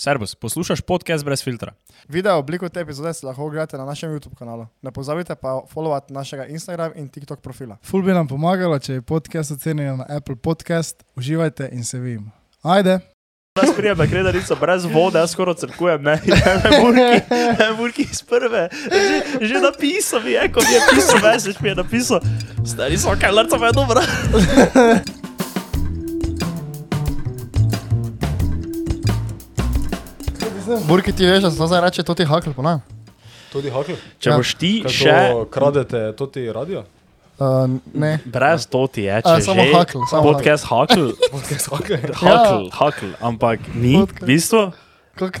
Servus, poslušaš podcast brez filtra. Video obliko te epizode si lahko ogledate na našem YouTube kanalu. Ne pozabite pa followati našega Instagram in TikTok profila. Ful bi nam pomagalo, če je podcast ocenjen na Apple Podcast. Uživajte in se vidimo. Ajde! Jaz prijem na kredarico brez vode, jaz skoraj crkujem, ne, ne, burki, ne, burki iz prve. Že, že napisal mi je, ko mi je pisal, mesič mi je napisal, stari so kaj, lrca pa je Burki ti veš, da se to zdaj reče, to ti hakl, ponavljam. Tudi hakl. Če Ja. boš ti Kaj še to kradete, to ti radio? Uh, ne. brez toti, je, če A, samo že hakl, samo podcast hakl, Podcast hakl. hakl, hakl, ampak ni, Podcast.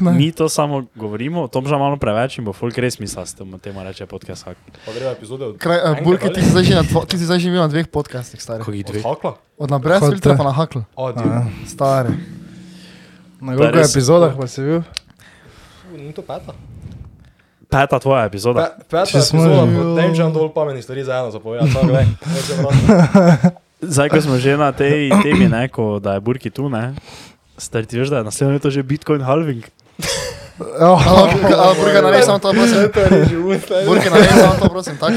ne? mi to samo govorimo, o tom že malo preveč in bo folk res mislil, da se temu- reče podcast hakl. Pa greva epizode od, Kraj, uh, enega Burki, ti si zdaj ti živel na dveh podcastih, stari. Kogi od dve? hakla. Od na brez Hod, filtra eh. pa na hakl. Div. Stari. Na koliko epizodah pa si bil? Ni to peta. Peta tvoja epizoda. Pe, peta Če epizoda, potem že imam dovolj pametnih stvari za eno zapovedati. Glej, zdaj vračam. Zdaj, ko smo že na tej temi, ne, ko, da je Burki tu, ne, stari ti veš, da je naslednje leto že Bitcoin halving. Oh, Ampak, Burki, naredi samo to, prosim. To je že život. Burki, naredi samo to, prosim. Tak.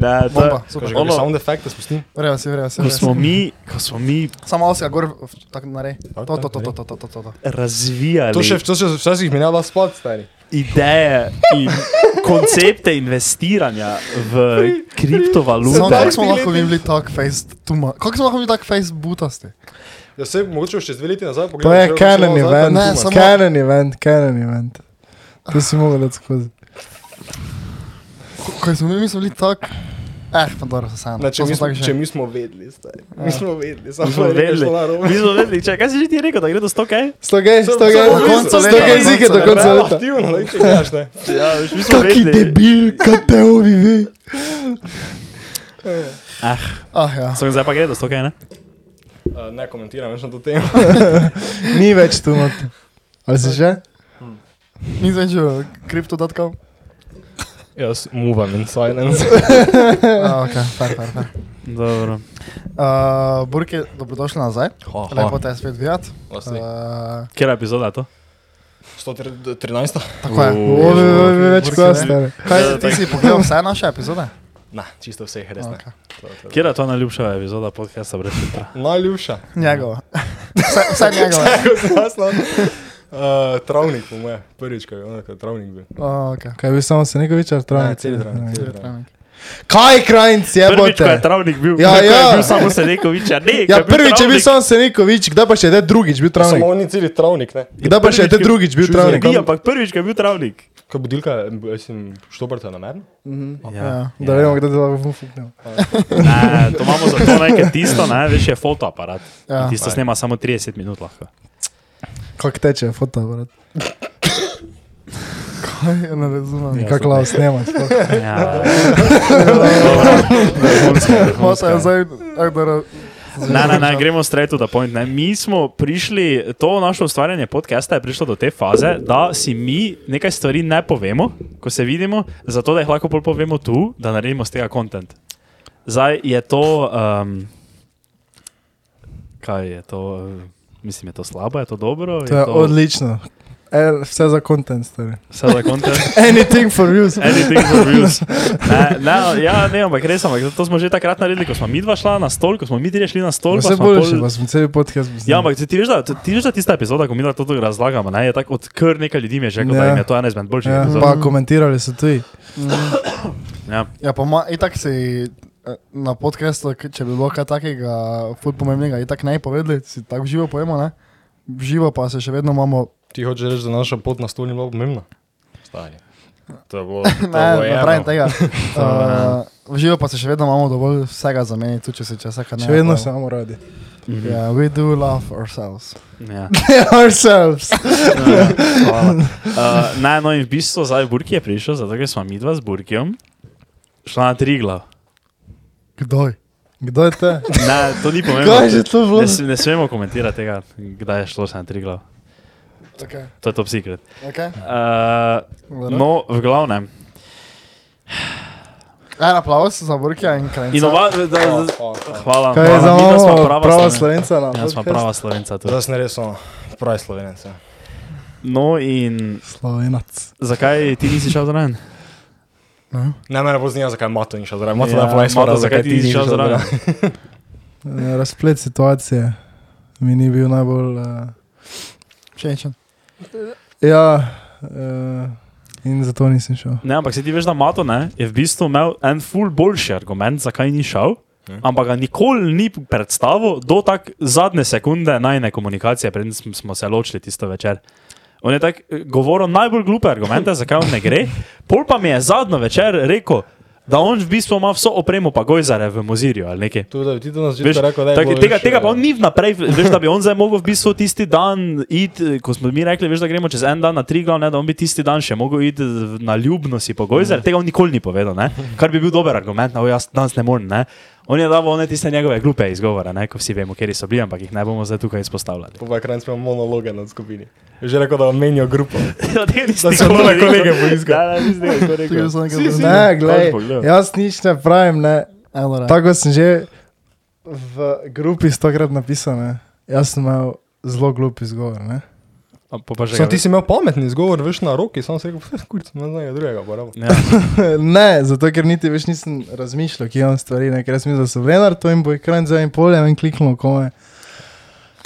Ne, to je, že Ono- kakšne sound efekte spustim. Vrejo si, vrejo si. ko smo mi, ko smo mi Samo malo si ga gor, tako naredi. To, to, to, to, naredi. to, to, to, to. razvijali To še, to še včasih da spati, stari. ideje in koncepte investiranja v Samo kriptovalute. kako smo lahko bili tak face, tuma. Kako smo lahko bili tak face butasti? Ja se mogoče še dve leti nazaj to je Canon event. Ne, samo- Canon event, Canon event. To si mogel skozi. Ko- smo mi, mi smo bili tak. Eh, pa dobro, se sam. Ne, če, mi smo, če mi smo vedeli, stari. Mi smo vedeli, samo Mi smo vedeli. Mi smo vedeli, če, kaj si že ti rekel, da gre do 100 kaj? Sto gej, sto gej, do konca leta, gej do zike do konca leta. Aktivno, da če gledaš, ne. Ja, veš, mi smo vedeli. debil, kaj te ovi ve. Ah, Ah, ja. so zdaj pa gre do 100 kaj, ne? Uh, ne komentiram več na to temo. Ni več tu not. Ali si že? Nisem več v crypto.com. Jaz move in silence. Ah, ok, fair, fair, fair. Dobro. Uh, Burki, dobrodošli nazaj. Ha, Lepo te je spet videti. Uh, epizoda je to? 113. tako je. Ovi, več kot stare. Kaj, Ja, ti tak- si pogledal vse naše epizode? Ne, čisto vseh, res ne. Okay. Kjera je to najljubša epizoda podcasta brez filtra? Najljubša. Njegova. Vse, vse njegove. Uh, travnik, po moje, prvič, ko je je travnik bil. Oh, okay. Kaj bi samo se nekaj več ali Ne, travnik? celi travnik, celi travnik. Kaj krajnc Prvič, ko je jebote? travnik bil, Ja, ko je ja. bil samo Senekovič, a ne. ko Ja, je prvič je bil samo Senekovič, kdaj pa še je drugič bil Samo travnik? on ni celi travnik, ne. Kdaj pa še je drugič bil travnik? Ni, ampak prvič, je bil travnik. Ko budilka, mislim, štoprte namerno? Ja. Da vemo, kdaj lahko fufuknemo. Ne, to imamo zato, ne, ker tisto, ne, veš, je fotoaparat. Ja. Ja. Tisto snema samo 30 minut lahko. Kako teče fotoaparat? Kaj, ne razumem. Ja, Kako zdaj- lahko snemaš? Ja. Vrhunska, Mota je zdaj, ak da Ne, ne, ne, gremo straight to the point. Ne. Mi smo prišli, to naše ustvarjanje podcasta je prišlo do te faze, da si mi nekaj stvari ne povemo, ko se vidimo, zato da jih lahko bolj povemo tu, da naredimo z tega kontent. Zdaj je to. Um, kaj je to? eh, Mislim, je to slabo, je to dobro? To je odlično. E, vse za kontent, stari. Vse za kontent. Anything for views. Anything for views. Ne, ne, ja, ne, ampak res, ampak to smo že takrat naredili, ko smo mi dva šla na stol, ko smo mi tri šli na stol. pa Vse smo boljše, pol- pa smo cel podcast Ja, ampak ti, ti, veš, da, ti veš, da tista epizoda, ko mi da to tudi razlagamo, ne, je tako od kar nekaj ljudi mi je že rekel, ja. da Ja. jim je to ena izmed boljših Ja, epizod. pa komentirali so tudi. Ja. Ja, pa ma, itak si na podkastu, če bi bilo kaj takega, ful pomembnega, itak ne bi povedali, si tako živo pojemo, ne? Živo pa se še vedno imamo, Ti hočeš reči, da naša pot na stol ni bila pomembna? Stari. To je bilo, to je ne, bilo ne pravim tega. Uh, živo pa se še vedno imamo dovolj vsega zameniti, tudi če se časa kaj ne. Še vedno pa- samo radi. Mhm. Ja, we do love ourselves. Ja. Ourselves. Hvala. Uh, ne, no in v bistvu zdaj Burki je prišel, zato ker smo mi dva z Burkijem šla na tri glav. Kdaj? Kdo je te? Ne, to ni pomembno. Kaj je to bilo? Ne, ne smemo komentirati tega, kdaj je šlo se na tri glav. Okay. To je top secret. Okay. Uh, no, v glavnem. En aplaus za Burkija in Krajnca. Inova, da, da, Oh, oh, oh. hvala. Kaj je za da smo mamo prava, prava Sloven- slovenca Ja, smo prava slovenca tu. Zdaj sem res pravi slovenec. ja. No in Slovenac. zakaj ti nisi šel zraven? Ne? Ne, mene bolj zanima, zakaj Mato ni šel zraven. Mato Ja, ne povej Mato, svara, zakaj ti nisi šel šel zraven? Razplet situacije mi ni bil najbolj. Uh, Všečen. ja, uh, in zato nisem šel. Ne, ampak se ti veš, da Mato ne, je v bistvu imel en ful boljši argument, zakaj ni šel. Ampak ga nikoli ni predstavil do tak zadnje sekunde najne komunikacije, preden smo se ločili tisto večer. On je tako eh, govoril najbolj glupe argumente, zakaj on ne gre. Pol pa mi je zadnjo večer rekel, da on v bistvu ima vso opremo, pa gojzare v Mozirju ali nekaj. Tu, da ti to na Veš, začetku rekel, da je tak, tega, veš, tega pa eh, on ni vnaprej, veš, da bi on zdaj mogel v bistvu tisti dan iti, ko smo mi rekli, veš, da gremo čez en dan na tri glavne, da on bi tisti dan še mogel iti na ljubno si po gojzer, tega on nikoli ni povedal, ne? kar bi bil dober argument, da jaz danes ne morem. Ne? On je dal one tiste njegove glupe izgovore, ne? ko vsi vemo, kje so bili, ampak jih ne bomo zdaj tukaj izpostavljali. Po Bajkrajncu imamo monologe na skupini. Je že rekel, da menijo grupo. Ja, Da so nikoli nove rekel. kolege poiskali. Da, da, nisi tega nikoli rekel. Tega sem nekaj Si, si. povedal. Ne, Kaži gledaj, jaz nič ne pravim. Ne. Tako sem že v grupi stokrat napisal. Ne. Jaz sem imel zelo glup izgovor. Ne. Sam ti si imel pametni izgovor, veš na roki, sam si rekel, kurc, ne znam drugega, porabo. Ja. ne, zato ker niti več nisem razmišljal, kje imam stvari. Ne. Ker sem mislil, da so Lenar, to jim bo ekran za en pol, in kliknil kome.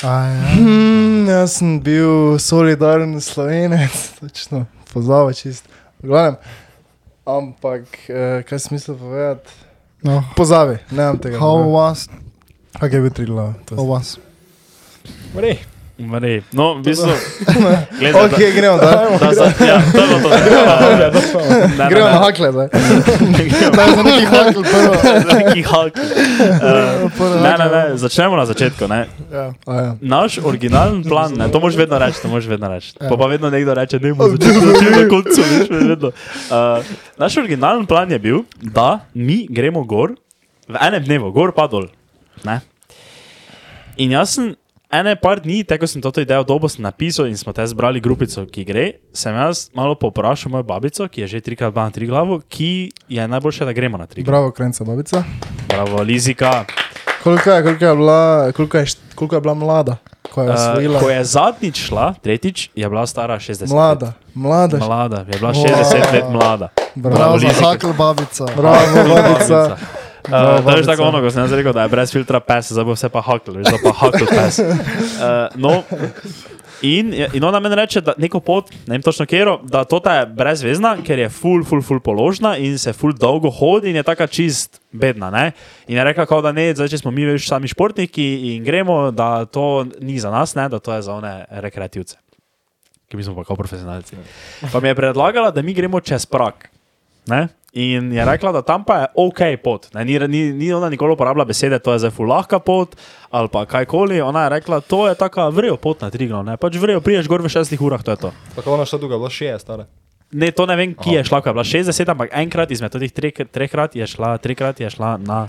Aj, Hmm, jaz sem bil solidaren slovenec, točno, pozava čist. V Glavnem, ampak, eh, kaj sem mislil povedati? no. Pozavi, ne vem tega. How was, Kaj je bil tri glava? how was. Mrej, Mrej. No, v bistvu. Glej, Ok, gremo, da. Da, da, ja, to je to. Gremo ne. na hakle. Daj za neki hakl prvo. Neki Hulk. Uh, ne, ne, ne, začnemo na začetku. Ne. Ja. A ja. Naš originalen plan, ne, to moš vedno reči, to moš vedno reči. Ja. Pa, pa vedno nekdo reče, ne bomo začeli začeti na koncu. Veš, vedno. Uh, naš originalen plan je bil, da mi gremo gor v enem dnevu, gor pa dol. Ne. In jaz sem ene par dni, tako sem to idejo dobo sem napisal in smo te zbrali grupico, ki gre, sem jaz malo poprašal mojo babico, ki je že trikrat bila na tri glavo, ki je najboljše, da gremo na tri. Bravo, krenca babica. Bravo, Lizika. Koliko je, koliko je, bila, koliko je, koliko je bila mlada, ko je Uh, ko je zadnjič šla, tretjič, je bila stara 60 Mlada, mlada. let. Mlada, je bila Wow. 60 let mlada. Bravo Bravo, Lizika. hakl, babica. Bravo, babica. Uh, Bravo, to je tako ono, ko sem jaz rekel, da je brez filtra pes, zdaj bo vse pa hakl, zdaj pa hakl pes. Uh, no, in, in ona meni reče, da neko pot, ne vem točno kjero, da to je brezvezna, ker je full, full, full položna in se full dolgo hodi in je taka čist bedna. Ne? In je rekla, kao, da ne, zdaj če smo mi več sami športniki in gremo, da to ni za nas, ne, da to je za one rekreativce. Ki mi smo pa kao profesionalci. Pa mi je predlagala, da mi gremo čez prak. Ne? In je rekla, da tam pa je ok pot. Ne? Ni, ni, ni ona nikoli uporabila besede, to je zdaj fulahka pot ali pa kajkoli. Ona je rekla, to je taka vrejo pot na Triglav. Ne? Pač vrejo, priješ gor v šestih urah, to je to. tako ona šta duga, bila še je stara. Ne, to ne vem, ki je šla, ko je bila 60, ampak enkrat izmed teh treh, trehkrat je šla, trikrat je šla na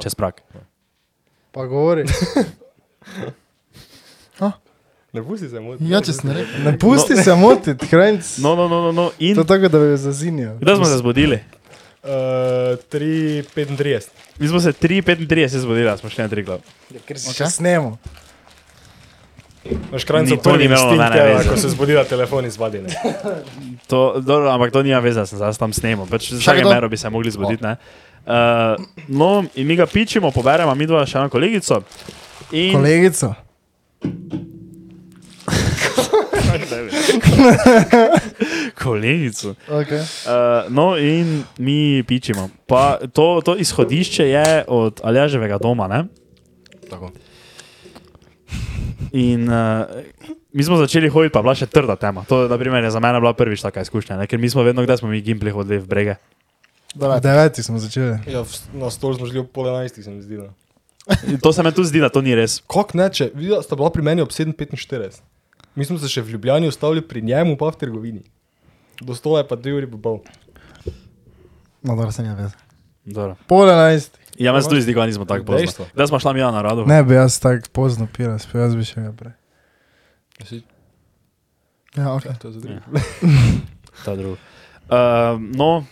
čez prak. Pa govori. Ne pusti se moti. Ja, če sem rekel. Ne pusti no. se motiti, krenc. No, no, no, no, no. In To je tako, da bi jo zazinil. kdaj smo se zbudili? Uh, 3,35. Mi smo se 3:35 zbudili, smo šli na Triglav. Ker si še snemo. Naš krajnco Ni to prvi imelo nobene je, veze. ko se zbudi, da telefon izvadi. To, dobro, ampak to nima veze, da sem zdaj tam snemal. Pač Vsake kdo? mero bi se mogli zbuditi. ne. Uh, no, in mi ga pičimo, poberemo, mi dva še eno kolegico. In, Kolegico. kolegico. Okay. Uh, no, in mi pičimo. Pa to, to izhodišče je od Aljaževega doma. Ne? Tako. In uh, mi smo začeli hoditi, pa je bila še trda tema. To naprimer, je za mene bila prvič taka izkušnja, ne? ker mi smo vedno, kdaj smo mi gimpli hodili v brege. V deveti smo začeli. Ja, v- na stol smo šli ob pol enajstih, se mi zdi. no. To se mi tu zdi, da to ni res. Kak neče, videla sta bila pri meni ob 7.45. Mi smo se še v Ljubljani ustavili pri njemu, pa v trgovini. Do stola je pa dve uri pol. No, dobro, se ne. Dobro. Pol enajst. Ja, meni se tudi zdi, da nismo tako pozno. Dejstvo. Kdaj smo šla mi ja na rado? Ne bi jaz tako pozno piral, spet jaz bi še ga prej. Si- Ja, ok. To je za Ja. drugo. ta drug. Uh, no,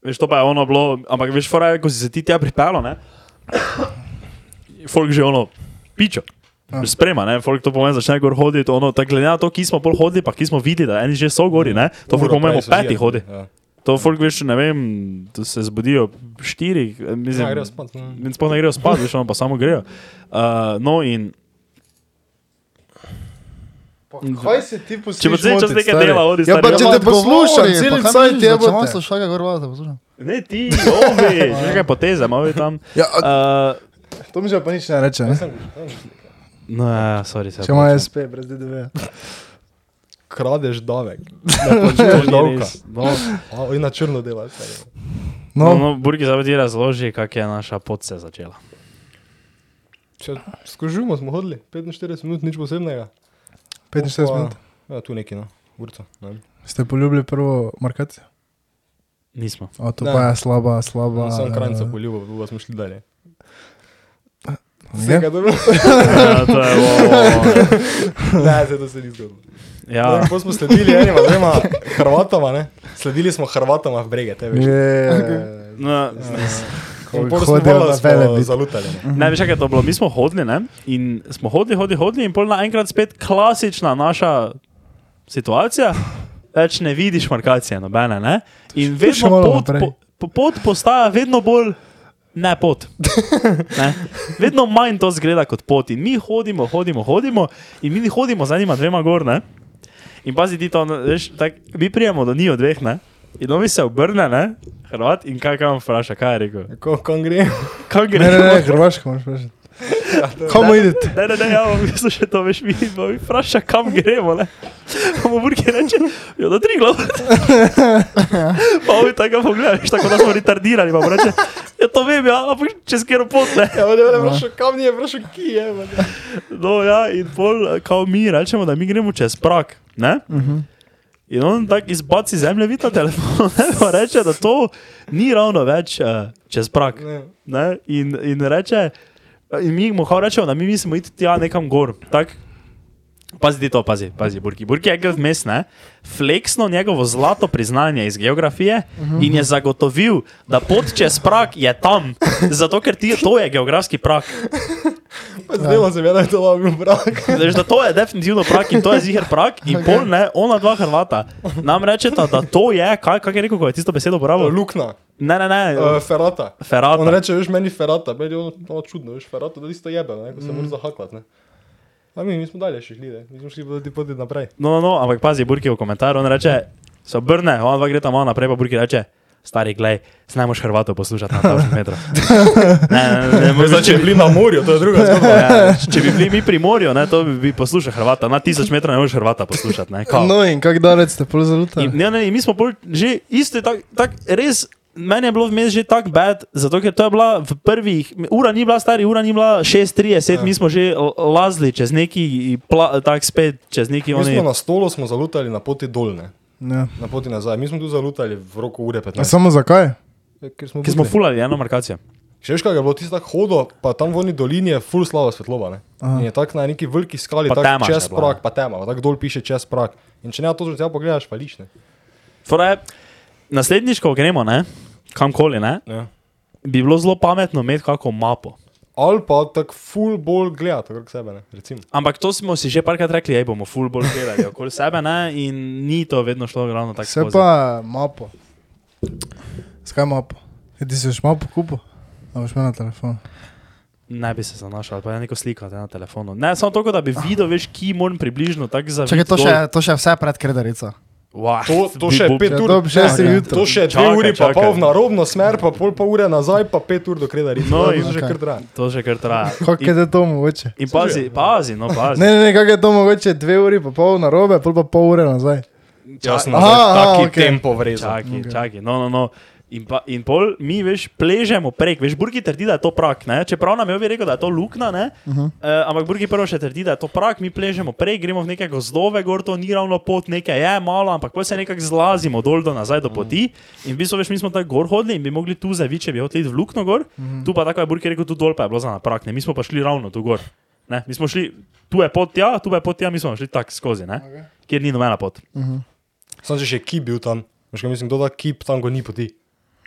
veš, to pa je ono bilo, ampak veš, fora je, ko si se ti tja pripeljal, ne? Folk že ono, pičo. Sprema, ne, folk to pomeni, začne gor hoditi, ono, tako glede na to, ki smo pol hodili, pa ki smo videli, da eni že so gori, ne, to folk pomeni, peti hodi. Ja. To folk veš, ne vem, se zbudijo štiri, mislim, Ja, grejo spat, ne. in sploh ne grejo spat, veš, ono pa samo grejo. Uh, no in Kaj se ti pustiš? če bo zdaj čas nekaj dela, odi Ja, pa če Ja, te poslušam, cel cajt je Če bo. imam slušalke gor, vas, da poslušam. Ne ti, ovi, že nekaj poteze, malo je tam. Ja, Uh, to mi že pa nič ne reče, ne? No, ja, sorry, se. Če ima SP brez DDV. Kradeš davek. To Plačuješ davka. No, in na črno dela. stari. no, No, no Burgi zavedi razloži, kak je naša pot se začela. Če skožimo, smo hodili 45 minut, nič posebnega. 45 Pa- minut. Ja, tu neki, no. Urca. Ne. Ste poljubili prvo markacijo? Nismo. O, to Ne. pa je slaba, slaba. Sam krajnica eh, poljubo, pa smo šli dalje. Je? Vsega dobro. Ja, to je, o, Ne, se to se ni zgodilo. ja. Ja. smo sledili enima, dvema Hrvatama, ne? Sledili smo Hrvatama v brege, te veš. Je. No, smo hodijo na Velebit. zalutali. Ne? Ne, veš, kaj je to bilo? Mi smo hodili ne? in smo hodili, hodili, hodili in pol naenkrat spet klasična naša situacija. Več ne vidiš markacije, nobene. Ne? In vedno pot, po, pot postaja vedno bolj ne pot. Ne? Vedno manj to zgleda kot pot. In mi hodimo, hodimo, hodimo in mi hodimo za njima dvema gor. Ne? In pazi ti to, veš, tak, mi prijemo do njih dveh. Ne? In on mi se obrne, ne? Hrvat, in kaj vam vpraša, kaj je rekel? Ko, ko gre, Kaj gre? Ne, ne, ne, Hrvaško moraš vprašati. Kam idete? Ne, ne, ne, ja, v bistvu še to veš, mi pa mi vpraša, kam gremo, ne. Mu burki reče, jo, do tri glav. Pa mi tako pogleda, veš, tako da smo retardirani, pa reče, ja, to vem, ja, ampak čez kjer pot, ne. ja, ne, ne, vprašal, kam ni, vprašal, ki je. man. No, ja, in pol, kao mi rečemo, da mi gremo čez prak, ne. In on tako izbaci zemljevid na telefon, ne, pa reče, da to ni ravno več uh, čez prak. Ne. Ne? In, in reče, in mi mu kao rečemo, da mi mislimo iti tja nekam gor. Tak, pazi to, pazi, pazi, Burki. Burki je gre vmes, ne? Fleksno njegovo zlato priznanje iz geografije in je zagotovil, da pot čez prak je tam, zato ker ti, to je geografski prak. Pa zdelo se mi, je, da je to bil brak. Veš, da to je definitivno prak in to je ziger prak in okay. pol ne, ona dva Hrvata nam rečeta, da to je, kaj, kaj je rekel, ko je tisto besedo uporabil? Lukna, Ne, ne, ne, uh, ferata. On ferata. reče, veš, meni ferata, meni je ono, ono čudno, veš, ferata, da isto jebe, ne, ko se moraš zahaklat, ne. A mi, mi smo dalje še šli, ne, mi smo šli pa ti poti naprej. No, no, no, ampak pazi, Burki v komentarju, on reče, se obrne, on dva gre tam malo naprej, pa Burki reče, stari, glej, znamoš Hrvatov poslušati na 1000 metrov. ne, ne, ne, ne, Zdaj, če bi bili na morju, to je druga zgodba. Ja, če bi bili mi pri morju, ne, to bi, bi poslušal Hrvata. Na 1000 metrov ne moreš Hrvata poslušati. Ne, kao. No in kak dalec ste pol zalutali? in, ne, ne, mi smo pol že isto, tak, tak, res. Meni je bilo vmes že tako bed, zato ker to je bila v prvih, ura ni bila stari, ura ni bila 6:30, mi smo že lazili čez neki, pla- tak spet čez neki Mi oni. smo na stolu smo zalutali na poti dol, ne, Ja. na poti nazaj. Mi smo tu zalutali v roku ure A 15. samo zakaj? Ja, Ker smo, smo fulali eno markacijo. Še kaj je bilo tisto tako hodo, pa tam v oni dolini je full slava svetlova, ne. In je tako na neki veliki skali, tako čez prak, pa tema, tako dol piše čez prak. In če ne to že tja pogledaš, pa liš, ne. Fora je, naslednjič, ko gremo, ne, kamkoli, ne, Ja. bi bilo zelo pametno imeti kako mapo. Ali pa tako full bolj gledati okrog sebe, ne, recimo. Ampak to smo si že parkrat rekli, da bomo full bolj gledali okoli sebe, ne, in ni to vedno šlo ravno tako. Skozi. pa mapo. Skaj mapo? Ja, ti si už mapo kupil? A boš imel na telefonu? Ne bi se zanašal, pa je neko sliko na telefonu. Ne, samo to, da bi videl, veš, ki moram približno tako zavedati. To še, to še vse pred kredarico. Wow, To, to še pet Ja, ur. dob šest Čakaj, jutro. To še dve Čakaj, uri, pa pol v narobno smer, pa pol pa ure nazaj, pa pet ur do kredari. No, No, in že kar traja. To že kar traja. Kako je to mogoče? In pazi, pazi, no pazi. Ne, ne, ne, kako je to mogoče? Dve uri pa pol na robe, pol pa pol ure nazaj. Aha, nazaj aha, taki okej. tempo vrezal. Čakaj, čakaj, no, no, no. In, pa, in pol mi, veš, pležemo prek, veš, Burki trdi, da je to prak, ne? čeprav nam je ovi rekel, da je to luknja? Uh -huh. uh, ampak Burki prvo še trdi, da je to prak, mi pležemo prek, gremo v neke gozdove, gor to ni ravno pot, nekaj je malo, ampak pa se nekako zlazimo dol do nazaj do poti. In v bistvu, veš, mi smo tako gor hodili in bi mogli tu zaviti, če bi hoteli v luknjo gor, uh -huh. tu pa tako je Burki rekel, tu dol pa je bilo za na prak, ne? mi smo pa šli ravno tu gor. Ne? Mi smo šli, tu je pot tja, tu je pot tja, mi smo šli tako skozi, ne? Okay. kjer ni nobena pot. Sam če še kip bil tam. Veš, kaj mislim, kdo da kip tam, ko ni poti.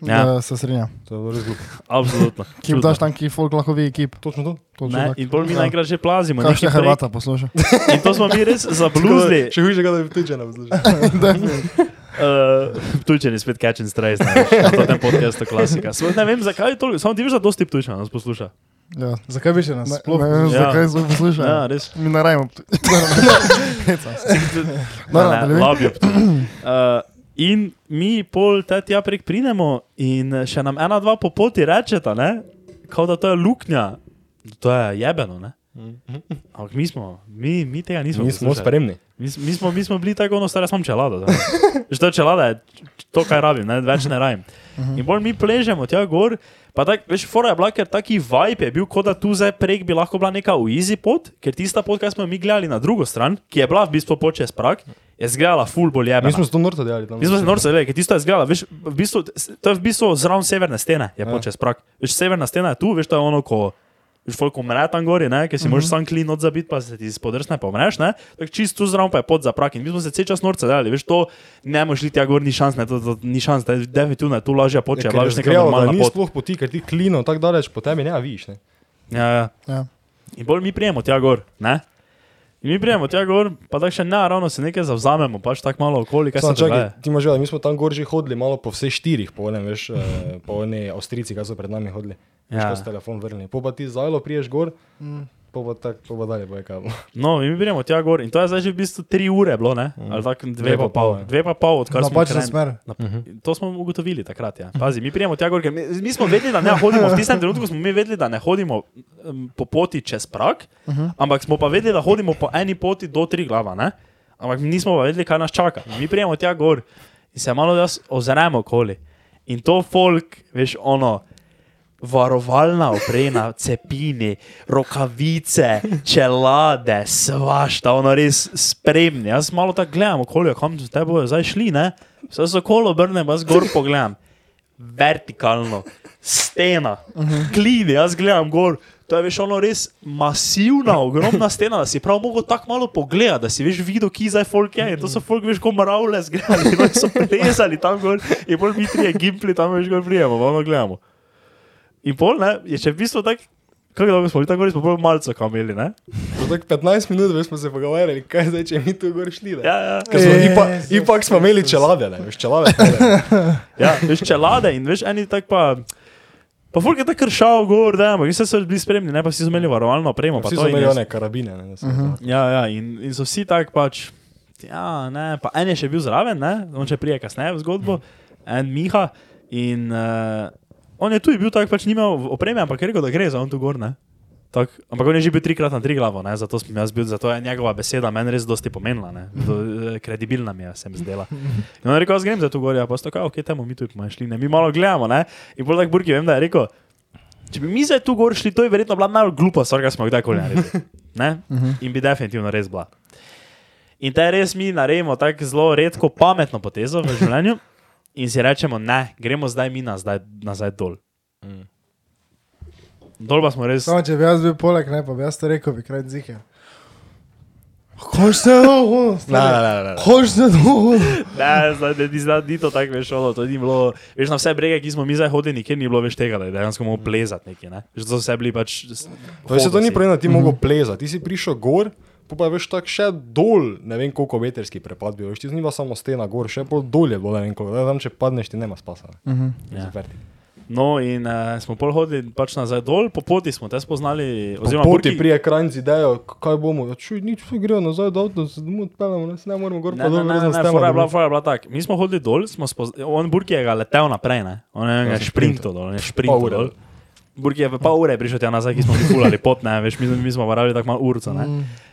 Ja. Se strinjam. To je res glupo. Absolutno. Kip daš tam, ki folk lahko vidi, kip. Točno to. Točno Ne, in bolj mi Ja. naenkrat že plazimo. Kaj še Hrvata posluša? In to smo mi res zabluzli. Še hujše, da bi tiče nam zložil. Uh, Tujčani spet catch and strays, ne, na tem podcastu klasika. Sploh ne vem, zakaj je to, samo ti veš, da dosti tujča nas posluša. Ja. Zakaj bi še nas Ne, sploh? ne Ja. zakaj so poslušali. Ja, res. Mi ne rajmo. Ne, in mi pol te tja prek pridemo in še nam ena, dva po poti rečeta, ne? Kao da to je luknja. To je jebeno, ne? Ampak mi smo, mi, mi tega nismo. Mi smo spremni. Mi, s- mi, smo, mi smo bili tako, ono stare, samo čelada. Že to je čelada, je to, kar rabim, ne, več ne rabim. In bolj mi pležemo tja gor, pa tak, veš, fora je bila, ker taki vibe je bil, kot da tu zdaj prek bi lahko bila neka easy pot, ker tista pot, ki smo jo mi gledali na drugo stran, ki je bila v bistvu pot čez prak, je zgledala full bolj jebena. Mi smo se to norto delali tam. Mi smo se norce delali, ker tisto je zgledala, veš, v bistvu, to je v bistvu zraven severne stene, je Ja. pot čez prak. Veš, severna stena je tu, veš, to je ono, ko Veš, folk umre tam gori, ne, ker si Mhm. možeš sam klin od zabit, pa se ti spodrsne, pa umreš, ne. Tako čisto zraven pa je pod za prak in mi smo se cel čas norce delali, veš, to ne moreš iti tja gor, ni šans, ne, to, to ni šans, da je definitivno tu lažja pot, če je Ja, bila ker veš je neka zgledalo, da normalna ni pot. sploh poti, ker ti klino tako daleč po tebi ne vidiš. Ne? Ja, ja. Ja. In bolj mi prijemo tja gor, ne. In mi prijemo tja gor, pa tako še ne, ravno se nekaj zavzamemo, pač tako malo okoli, dogaja. čakaj, ti imaš že, mi smo tam gor že hodili malo po vseh štirih, po enem, veš, eh, po eni Avstrici, kaj so pred nami hodili. Ja. Ja. Ko so telefon vrnili. Po pa ti zajlo priješ gor, po pa tak, po pa dalje boje kavo. No, in mi prijemo tja gor in to je zdaj že v bistvu tri ure bilo, ne, ali tako dve, Dve pa pol, pol, ja. dve pa pol, odkar smo Napačna krenili. smer. Na, to smo ugotovili takrat. Ja. Pazi, mi prijemo tja gor, ker mi, mi smo vedeli, da ne hodimo, v tistem trenutku smo mi vedeli, da ne hodimo um, po poti čez prak, uh -huh. ampak smo pa vedeli, da hodimo po eni poti do tri glava. Ne? Ampak mi nismo pa vedeli, kaj nas čaka. Mi prijemo tja gor in se malo ozremo okoli. In to folk, veš, ono. Varovalna oprema, cepini, rokavice, čelade, svašta, ono res spremni. Jaz malo tako gledam, okolje, kam so te bojo zdaj šli, ne? Vse se okolo obrnem, jaz gor pogledam. Vertikalno, stena, klini, jaz gledam gor. To je veš ono res masivna, ogromna stena, da si prav mogel tako malo pogledati, da si veš videl, ki zdaj folk je. In to so folk veš, ko maravle zgledali, no, in so plezali tam gor in pol mi trije gimpli tam veš gor prijemo, pa ono gledamo. In pol, ne, je še v bistvu tako, kako dolgo smo bili tam gor, smo pol malce kameli, ne? Za tak 15 minut veš, smo se pogovarjali, kaj zdaj, če mi tu gor šli. Ne? Ja, ja. Ker smo, Jezus ipak, ipak smo imeli čelade, ne, veš, čelade. Ja, veš, čelade in veš, eni tak pa. Pa folk je tako kršal gor, da, ampak vse so bili spremni, ne pa vsi so imeli varovalno opremo. pa Vsi to so imeli one karabine. Ne, da so- Ja, ja, in, in so vsi tako pač. Ja, ne, pa en je še bil zraven, ne, on še prije kasneje v zgodbo, en Miha. In uh, on je tu bil tako, pač ni imel opreme, ampak je rekel, da gre za on tu gor, ne. Tak, ampak on je že bil trikrat na tri glavo, ne, zato sem jaz bil, zato je njegova beseda meni res dosti pomenila, ne, Do, eh, kredibilna mi je, se mi zdela. In on je rekel, jaz grem za tu gor, ja, pa sto kao, ok, temu mi tu bomo šli, ne, mi malo gledamo, ne, in bolj tak Burki vem, da je rekel, če bi mi zdaj tu gor šli, to je verjetno bila najbolj glupa stvar, kar smo kdajkoli naredili, ne, in bi definitivno res bila. In te res mi naredimo tako zelo redko pametno potezo v življenju in si rečemo, ne, gremo zdaj mi nazaj, nazaj dol. Dol pa smo res. Samo če bi jaz bil poleg, ne pa bi jaz to rekel, bi kraj zike. Hoš se dolgo, Ne, ne, ne, ne. hoš se dolgo. Ne, zdaj, ne, ni, zdaj, ni to tako veš, ono, to ni bilo. Veš, na vse brege, ki smo mi zdaj hodili, nikjer ni bilo več tega, da je dejansko mogel plezati neki. Ne? Že to so vse bili pač. Veš, se to ni hodosi. pravilno, ti mogel plezati. Ti si prišel gor, pa pa veš tako še dol, ne vem koliko metrski prepad bil. Veš, ti ni bila samo stena gor, še pol dol je bilo, ne vem koliko. Da, tam če padneš, ti nema spasa. Ne. Ja. Ja. No, in uh, smo pol hodili pač nazaj dol, po poti smo te spoznali. Po Oziroma, poti Burki- prije kranj z idejo, kaj bomo. Ja, čuj, nič, vsi grejo nazaj, da avto se domov odpeljemo, ne, se ne moremo gor Ne, pa ne, dol, ne, brez ne, nas fora je bila, fora je bila tak. Mi smo hodili dol, smo spoz... on Burki je ga letel naprej, ne? on je ga Ja, sem šprintal dol, on je šprintal Pol ure. dol. Burki je v pol ure prišel tja nazaj, ki smo mi fulali pot, ne, veš, mi, mi smo varali tako malo urca, ne.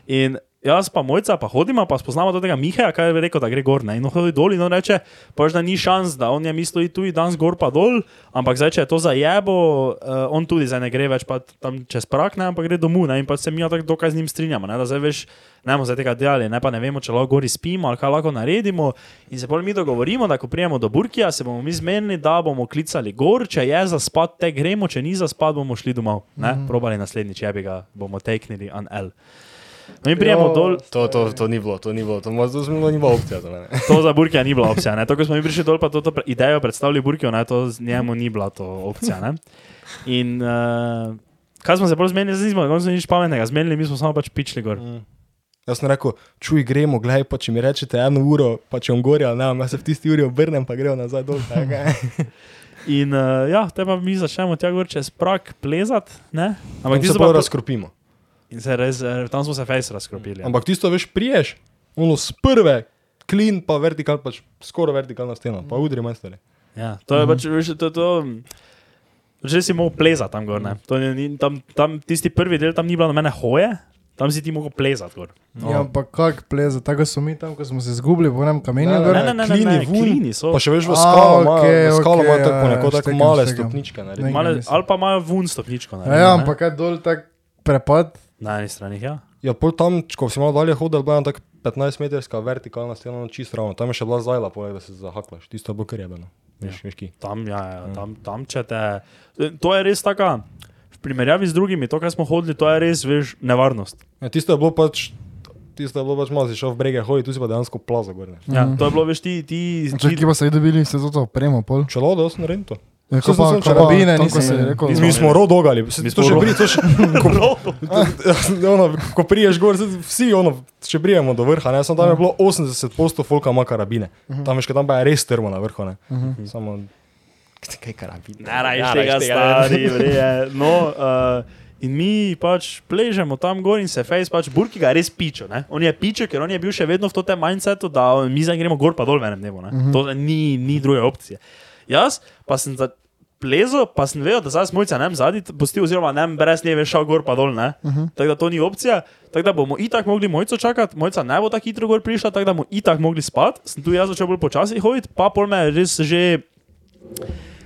In jaz pa mojca, pa hodimo, pa spoznamo tega Mihaja, kaj je rekel, da gre gor, ne, in hodi dol in on reče, pač da ni šans, da on je mislil tu in danes gor pa dol, ampak zdaj, če je to zajebo, uh, on tudi zdaj ne gre več tam čez prak, ne, ampak gre domov, ne, in pa se mi tako dokaj z njim strinjamo, ne, da zdaj veš, ne bomo zdaj tega delali, ne pa ne vemo, če lahko gori spimo ali kaj lahko naredimo. In se bolj mi dogovorimo, da ko prijemo do Burkija, se bomo mi zmenili, da bomo klicali gor, če je za spat, te gremo, če ni za spat, bomo šli domov. Ne, mm -hmm. probali naslednjič, je bi ga bomo teknili an L. No, mi prijemo Jo. dol, To, to, to ni bilo, to ni bilo, to, mo- to smo- ni bila opcija mene. to za Burkija ni bila opcija. Ne? To, ko smo mi prišli dol, pa to, to pre- idejo predstavili Burkijo, ne, to z njemu ni bila to opcija. Ne? In uh, kaj smo se bolj zmenili, zdaj nismo, nismo nič pametnega zmenili, mi smo samo pač pičli gor. Jaz sem rekel, čuj, gremo, gledaj, pa če mi rečete eno uro, pa če bom gori ne, jaz se v tisti uri obrnem, pa gremo nazaj dol. tak. In uh, ja, te pa mi začnemo tja gor čez prak plezati, ne? Ampak tisto pa pa- razkropimo. In se res, eh, tam smo se fejs razkropili. ja. Ampak tisto veš, priješ, ono z prve, klin pa vertikal, pač skoraj vertikalna stena, pa udri majstore. Ja, to je pač, veš, to, to, že si mogel plezati tam gor, ne? To ni, tam, tam, tisti prvi del, tam ni bilo na mene hoje, tam si ti mogel plezati gor. Ja, ampak kak pleza, tako so mi tam, ko smo se zgubili, po enem kamenju. Ne, gor. Ne, ne, ne, ne, klini ne, vun, klini so. Pa še veš, v skalo ima, okej, v skalo ima okej, tako ja, neko ja, tako štekam, male štekam. stopničke. Ne, Male, ali pa imajo vun stopničko. Ja, narejeno, ja, ne? ampak kaj dol tak prepad. Na eni strani, ja. Ja, pol tam, ko si malo dalje hodil, bila je tako 15-metrska vertikalna stena, no, čisto ravno. Tam je še bila zajla, poleg da se zahaklaš. Tisto je bilo kar jebeno. Veš, veš ki. Tam, ja, ja, tam, tam če te. To je res taka, v primerjavi z drugimi, to, kar smo hodili, to je res, veš, nevarnost. Ja, tisto je bilo pač, tisto je bilo pač malo, si šel v brege hoditi, tu si pa dejansko plaza gor. Ja, to je bilo, veš, ti. ti, Če ti pa se je dobili, ste to opremo, pol. Čelo, da sem naredil Ja, ko pa, sem ko karabine pa, ko nisem imel. rekel, Mi smo rodogali, se- to še ro- bri, to še, ko, ono, ko priješ gor, vsi ono, še prijemo do vrha, ne, samo tam je bilo 80 posto folka ima karabine. Tam veš, tam pa je res strmo na vrhu, ne. Samo, kaj karabine? Ne rajiš tega, stari, vreje. No, uh, in mi pač pležemo tam gor in se fejs, pač Burki ga je res pičo. Ne? On je pičo, ker on je bil še vedno v tem mindsetu, da mi zdaj gremo gor pa dol v enem dnevu. Uh -huh. To ni, ni druge opcije. Jaz pa sem za plezo, pa sem vedel, da zdaj smojca ne zadnji pusti, oziroma ne brez nje veš šel gor pa dol. Uh -huh. Tako da to ni opcija. Tako da bomo itak mogli mojco čakati, mojca ne bo tako hitro gor prišla, tako da bomo itak mogli spati. Sem tu jaz začel bolj počasi hoditi, pa pol me je res že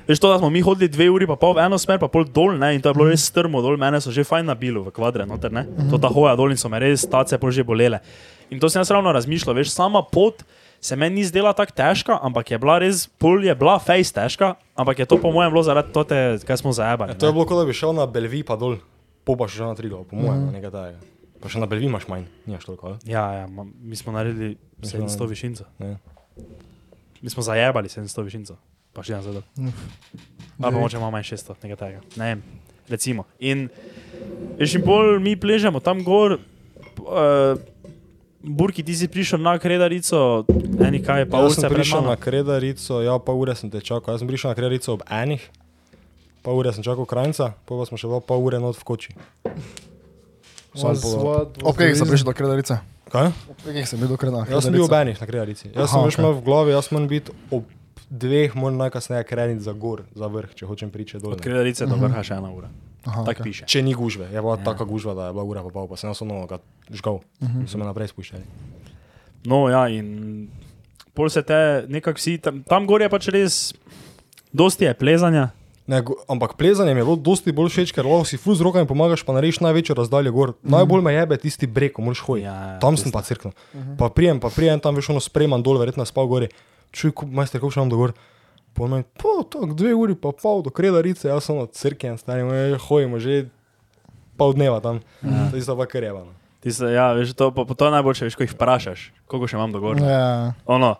Veš to, da smo mi hodili dve uri, pa pol v eno smer, pa pol dol, ne, in to je bilo res strmo dol, mene so že fajn nabili v kvadre, noter, ne. To ta hoja dol in so me res tace pol že bolele. In to sem jaz ravno razmišljal, veš, sama pot se meni ni zdela tako težka, ampak je bila res, pol je bila fejs težka, ampak je to po mojem bilo zaradi tote, kaj smo zajebali. Ja, to je bilo, kot da bi šel na Belvi pa dol, po pa še na Triglav, po mojem, nekaj tajega. Pa še na Belvi imaš manj, nimaš toliko, ali? Ja, ja, ma- mi smo naredili 700 višincev. Ne. Mi smo zajebali 700 višincev, pa še nazaj dol. Ali pa moče imamo manj 600, nekaj takega. Ne vem, recimo. In in pol mi pležemo tam gor. Uh, Burki, ti si prišel na kredarico, eni kaj, pa Pa jaz sem prišel na Kredarico, ja, pa ure sem te čakal. Jaz sem prišel na Kredarico ob enih, pa ure sem čakal krajca, pa pa smo še bila pa ure not v koči. Ob kje sem prišel do kredarice? Kaj? Ob kje sem bil do kredarice? Jaz sem bil ob enih na Kredarici. Jaz sem Aha, veš okej. imel v glavi, jaz moram biti ob dveh, moram najkasneje kreniti za gor, za vrh, če hočem priče dol. Od kredarice do vrha še ena ura. Aha, Tako okej. piše. Če ni gužve, je bila taka gužva, da je bila ura pa pol, pa sem jaz ono ga žgal, so me naprej spuščali. No, ja, in pol se te nekako vsi, tam, tam gor je pač res, dosti je plezanja. Ne, ampak plezanje mi je bilo dosti bolj všeč, ker lahko si ful z rokami pomagaš, pa narediš največjo razdaljo gor. Najbolj me jebe tisti breg, ko moraš hoditi. Ja, ja, tam sem pa crknil. Pa prijem, pa prijem tam veš ono spreman dol, verjetno je spal gori. Čuj, majster, kako še imam do Pomen, po, tako dve uri pa pol do kredarice, jaz sem od crkven, stari, hojimo že pol dneva tam. To je pa kar jebano. Ti se, ja, veš, to, pa, pa to je najboljše, veš, ko jih vprašaš, koliko še imam do gor. Ja, Ono,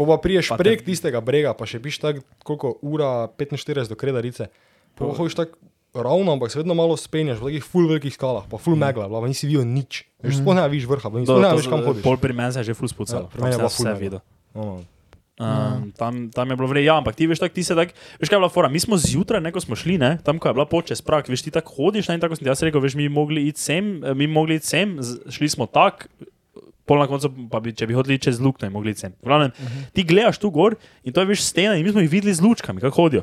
Po pa priješ Pa te- prek tistega brega, pa še piš tako, koliko ura 45 do kredarice. Po pa hojiš tako ravno, ampak se vedno malo spenjaš v takih full velikih skalah, pa full megla, bila, pa nisi videl nič. Veš, sploh ne vidiš vrha, pa nisi veš kam hodiš. pol pri meni se je že ful spucalo. Ja, pri meni je tam bila sem ful vse megla. videl. Um, tam, tam je bilo vredno, ja, ampak ti veš, tak, ti se tak, veš kaj je bila fora, mi smo zjutraj, ko smo šli, ne, tam, ko je bila pot čez prak, veš, ti tako hodiš, ne, in tako sem ti jaz rekel, veš, mi mogli iti sem, eh, mi mogli iti sem, šli smo tak, pol na koncu, pa bi, če bi hodili čez luknjo, bi mogli sem. Glavnem, ti gledaš tu gor in to je veš stena in mi smo jih videli z lučkami, kako hodijo.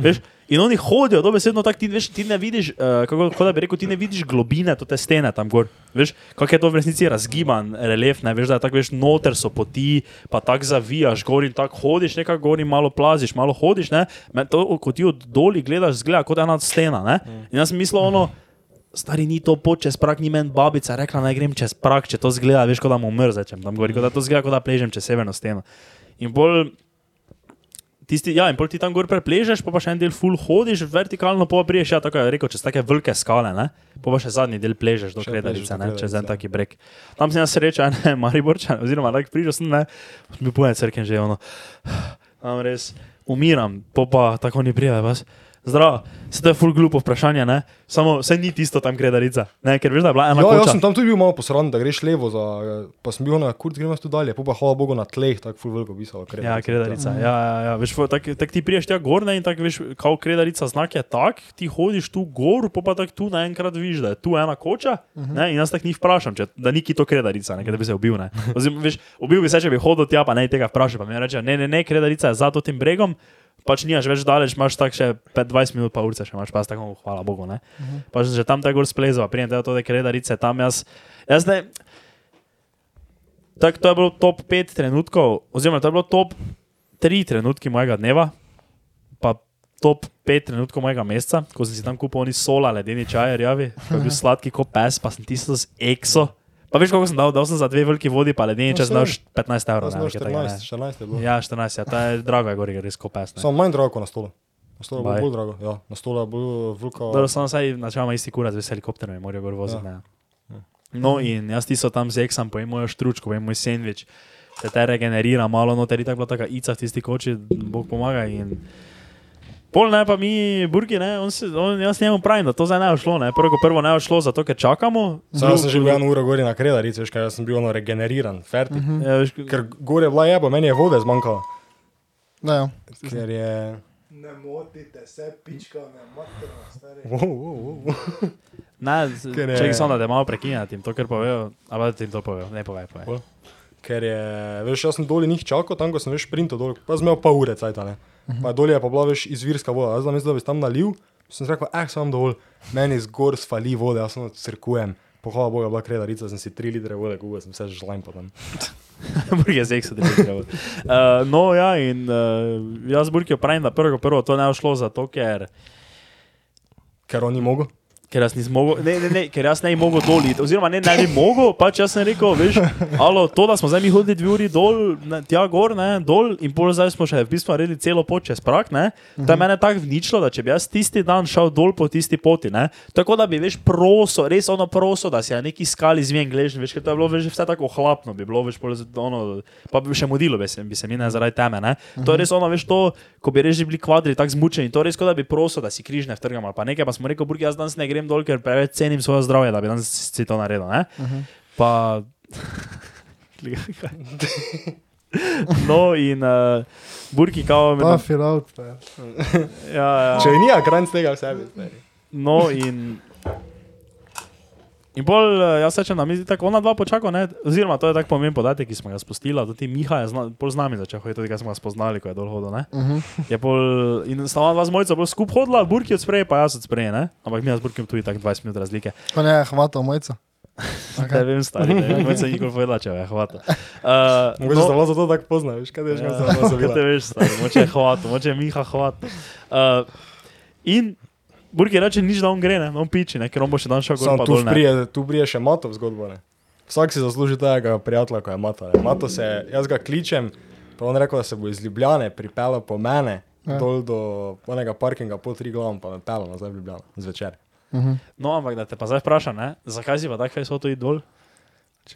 Veš, in oni hodijo, dobesedno tako, ti, veš, ti ne vidiš, uh, kako, kako da bi rekel, ti ne vidiš globine te stene tam gor. Veš, kako je to v resnici razgiban relief, ne veš, da tako, veš, noter so poti, pa tako zavijaš gor in tako hodiš, nekako gor in malo plaziš, malo hodiš, ne. Me To, ko ti od doli gledaš, zgleda kot ena stena, ne. In jaz sem mislil, ono, Stari ni to pot čez prak, ni meni babica rekla, naj grem čez prak, če to zgleda, veš, kot da mu mrzečem tam gori, kot da to zgleda, kot da pležem čez severno steno. In bolj Tisti, ja, in pol ti tam gor prepležeš, pa, pa še en del full hodiš, vertikalno pa priješ, ja, tako je rekel, čez take velike skale, ne? pa, pa še zadnji del pležeš do Še Kredarice, pležeš do ne, čez en taki breg. Tam sem jaz sreča, ne, Mariborčan, oziroma tak prišel sem, ne, mi pojem crkem že ono, tam res umiram, pa pa tako ni prijave vas. Zdravo, se to je full glupo vprašanje, ne? Samo vse ni tisto tam Kredarica, ne, ker veš, da je bila ena Ja, jaz sem tam tudi bil malo posran, da greš levo, za, pa sem bil na kurc, gremo tu dalje, pa pa hvala Bogu na tleh, tako ful veliko pisalo. Ja, kredarica. Ja, ja, ja. Veš, tako tak ti priješ tja gor ne, in tako veš, kao kredarica znak je tak, ti hodiš tu gor, pa pa tako tu naenkrat vidiš, da je tu ena koča. Uh -huh. ne, in jaz tako njih vprašam, če, da ni ki to kredarica, ne, ker da bi se ubil. ne. Oziroma, veš, ubil bi se, če bi hodil tja, pa ne tega vprašal. Pa mi reče, ne, ne, ne, kredarica je za to tem bregom. Pač nimaš več daleč, imaš tako še 5-20 minut, pa urce še imaš, pa tako, hvala Bogu. Uh -huh. Pa že tam tako gor splezal, prijem tega to, da kredarice tam jaz. Jaz ne, Tako, to je bilo top 5 trenutkov, oziroma to je bilo top 3 trenutki mojega dneva, pa top 5 trenutkov mojega meseca, ko sem si tam kupil oni sola, ledeni čaj, rjavi, ko je bil sladki kot pes, pa sem tisto z ekso. Pa veš, koliko sem dal, dal sem za dve veliki vodi, pa ledeni No, čaj, saj. znaš 15 evrov. Ne, sem nekaj takega, 14, 14 je bilo. Ja, 14, ja, ta je drago, je gori, res kot pes. ne. Samo manj drago kot na stolu. Na stolu je bilo bolj drago, ja, na stolu je bilo velika. Dobro, samo saj načeloma isti kurac z helikopterom, je morajo gor voziti. Ja. Ja. No, in jaz ti so tam z eksam, pojem mojo štručko, pojem moj sendvič, se te regenerira, malo noter, je tako bila taka ica v tisti koči, Bog pomaga. In... Pol ne pa mi, Burgi, ne, on se, on, jaz njemu pravim, da to zdaj ne bo šlo, ne, prvo, prvo ne bo šlo, zato ker čakamo. Sam sem že bil eno uro gori na kredarici, veš kaj, jaz sem bil ono regeneriran, fertik. Mm -hmm. Ja, veš, Ker gore je bila jeba, meni je vode zmanjkalo. Ne, ja. Ker je... Ne motite se, pička, ne materno, stari. Wow, wow, wow. ne, Ker je- če jih samo da te malo prekinjati, jim to kar povejo, ali da ti to povejo, ne povej, povej. Pol. Ker je, veš, jaz sem dol njih čakal, tam ko sem veš sprintal dol, pa sem imel pa ure cajta, ne. Pa dol je pa bila veš izvirska voda, jaz sem mislil, da bi tam nalil, sem rekel, eh, sem dovolj, meni zgor sfali vode, jaz samo crkujem. Pohvala Boga, bila kredarica, sem si 3 litre vode kupil, sem se že žlajm potem. Burge z eksa, trebalo. Uh, no, ja, in uh, jaz Burki pravim, da prvo, prvo to ne bo šlo zato, ker. Ker on ni mogel. Ker jaz nisem mogel, ne, ne, ne, ker jaz ne bi mogel dol iti, oziroma ne, ne bi mogel, pač jaz sem rekel, veš, alo, to, da smo zdaj mi hodili dve uri dol, ne, tja gor, ne, dol in pol zdaj smo še v bistvu naredili celo pot čez prak, ne, to je mene tako vničilo, da če bi jaz tisti dan šel dol po tisti poti, ne, tako da bi, veš, proso, res ono proso, da si ja neki skali zven gležni, veš, ker to je bilo, veš, vse tako hlapno bi bilo, veš, pol, ono, pa bi še modilo, bi se, bi se mi ne zaradi teme, ne, to je res ono, veš, to, ko bi res že bili kvadri, tako zmučeni, to je res, kot da bi prosil, da si križne vtrgam ali pa nekaj, pa smo rekel, burgi, jaz danes ne grem dol, ker preveč cenim svoje zdravje, da bi danes si to naredil, ne? Uh -huh. Pa. no, in uh, burki kao. me- Puff it out. Ja, ja. Če ni akranc tega v sebi. stari. No, in. In bolj, jaz rečem, da mi zdi tako, ona dva počaka, ne? oziroma to je tako pomemben podatek, ki smo ga spustili, tudi Miha je zna, pol z nami začel hoditi, tudi ga smo ga spoznali, ko je dol hodil, ne? Uh -huh. Je pol, in sta ona dva z mojico bolj skup hodila, Burki od spreje, pa jaz od spreje, ne? Ampak mi z Burkim tudi tako 20 minut razlike. Ko ne hvatao mojca. Ne vem, stari, ne vem, kako se nikoli povedala, če je hvata. Uh, Mogoče sta bila zato tako pozna, veš, kaj veš, kaj Ja, bila Kaj te zavila. veš, stari, moče je hvat, moče je Miha hvat. Uh, in Burki reče, nič da on gre, ne, on piči, ne, ker on bo še dan šel gor tu dol. prije, tu prije še Mato v zgodbo, ne. Vsak si zasluži tega prijatelja, ko je Mato. Ne. Mato se, jaz ga kličem, pa on rekel, da se bo iz Ljubljane pripeljal po mene, Ja. dol do onega parkinga po tri glavom, pa me peljal nazaj v Ljubljano, zvečer. Uh -huh. No, ampak da te pa zdaj vprašam, ne, zakaj si pa tako fejs hotel iti dol?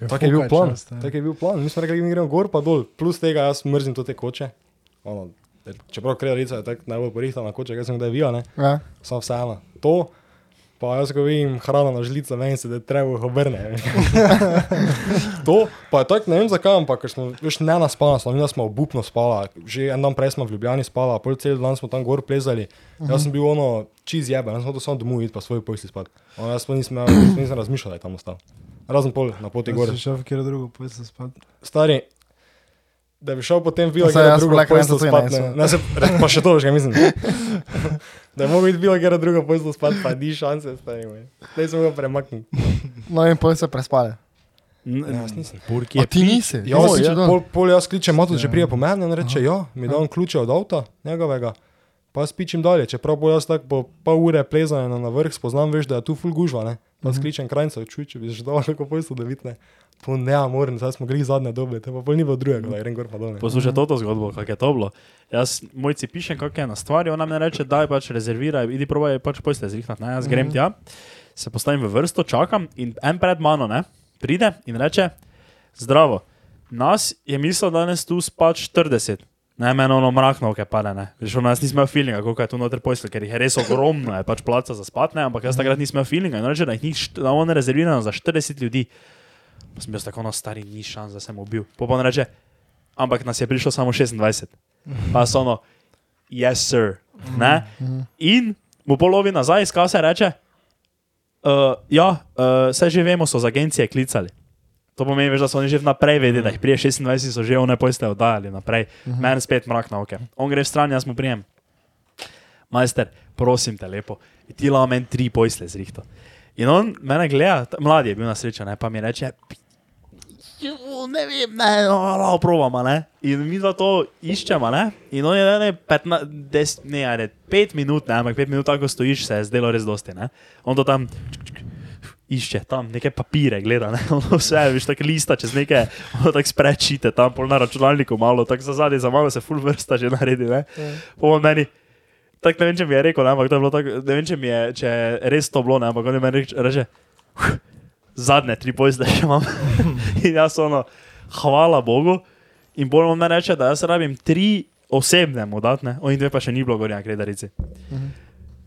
Tak je bil plan, tak je bil plan. Mi smo rekli, da gremo gor pa dol, plus tega jaz mrzim te koče. Ono, čeprav kredarica je tako najbolj porihtana koča, jaz sem kdaj vija, ne. Ja. Sam vseeno. To, pa jaz ko vidim hrano na žlico, meni se da treba jih obrne. to, pa je tako, ne vem zakaj, ampak smo veš, ne naspala, smo, mi smo obupno spala, že en dan prej smo v Ljubljani spala, pol cel dan smo tam gor plezali. Jaz sem bil ono čiz jebe, jaz sem hotel samo domov iti pa svoj posli spat. Ono, jaz pa nisem, nisem razmišljal, da je tam ostal. Razen pol na poti gor. Si šel v kjer drugo pojdi spat. Stari, da bi šel potem v jaz drugo tudi spat. ne, Ne, ne, se, pa še to, že mislim. da je mogel iti bilo katero drugo poslo spat, pa ni šanse, stari moj. Zdaj smo ga premaknili. No in pol se prespale. Ja, jaz nisem. Burki A ti nisi? Ja, ja, če dol? pol, pol jaz kličem, mato že prije po meni, on reče, ja, mi da on ključe od avta, njegovega. Pa jaz pičim dalje, čeprav bo jaz tako po pol ure plezanja na vrh spoznam, veš, da je tu full gužva, ne. Pa skličem krajnca, čuj, če bi že dal kako pojsto, da vidne. Po ne, moram, zdaj smo grili zadnje dobe, te pa pol ni bilo drugega, da grem gor pa dol. Poslušaj to zgodbo, kako je to bilo. Jaz mojci pišem, kako je na stvari, ona mi reče, daj pač rezerviraj, idi probaj pač posle zrihtati, ne, jaz grem tja, se postavim v vrsto, čakam in en pred mano, ne, pride in reče, zdravo, nas je mislil danes tu spač 40. Ne, meni ono mrak novke pade, ne. Veš, ono, jaz nisem imel feelinga, koliko je tu noter posle, ker jih je res ogromno, je pač placa za spat, ne, ampak jaz takrat nisem imel feelinga in reče, da jih ni, da on je rezerviran za 40 ljudi. Pa sem bil tako na stari, ni šans, da sem ubil. On reče, ampak nas je prišlo samo 26. Pa so ono, yes, sir. Ne? In mu polovi nazaj, iz kase reče, uh, ja, uh, vse že vemo, so z agencije klicali. To pomeni, veš, da so oni že vnaprej vedeli, da jih prije 26 so že one pojste oddajali naprej. Meni spet mrak na oke. On gre stran, jaz mu prijem. Majster, prosim te lepo, ti la meni tri pojsle zrihto. In on mene gleda, mladi je bil na srečo, ne, pa mi reče, "Ju, ne vem, ne, no, no, probamo, ne. In mi dva to iščemo, ne. In on je ne, 15, des, ne, ajde, 5 minut, ne, ampak 5 minut tako stojiš, se je zdelo res dosti, ne. On to tam čk, čk, išče, tam neke papire gleda, ne, ono vse, veš, tako lista čez neke, tako sprečite, tam pol na računalniku malo, tako za zadnji, za malo se full vrsta že naredi, ne. Po meni, tako ne vem, če mi je rekel, ne, ampak to je bilo tako, ne vem, če mi je, če je res to bilo, ne, ampak on je meni reč- reče, "Huh, zadnje tri pojzde še imam. in jaz ono, hvala Bogu. In bolj on meni reče, da jaz rabim tri osebne mu datne, oni dve pa še ni bilo gori na kredarici.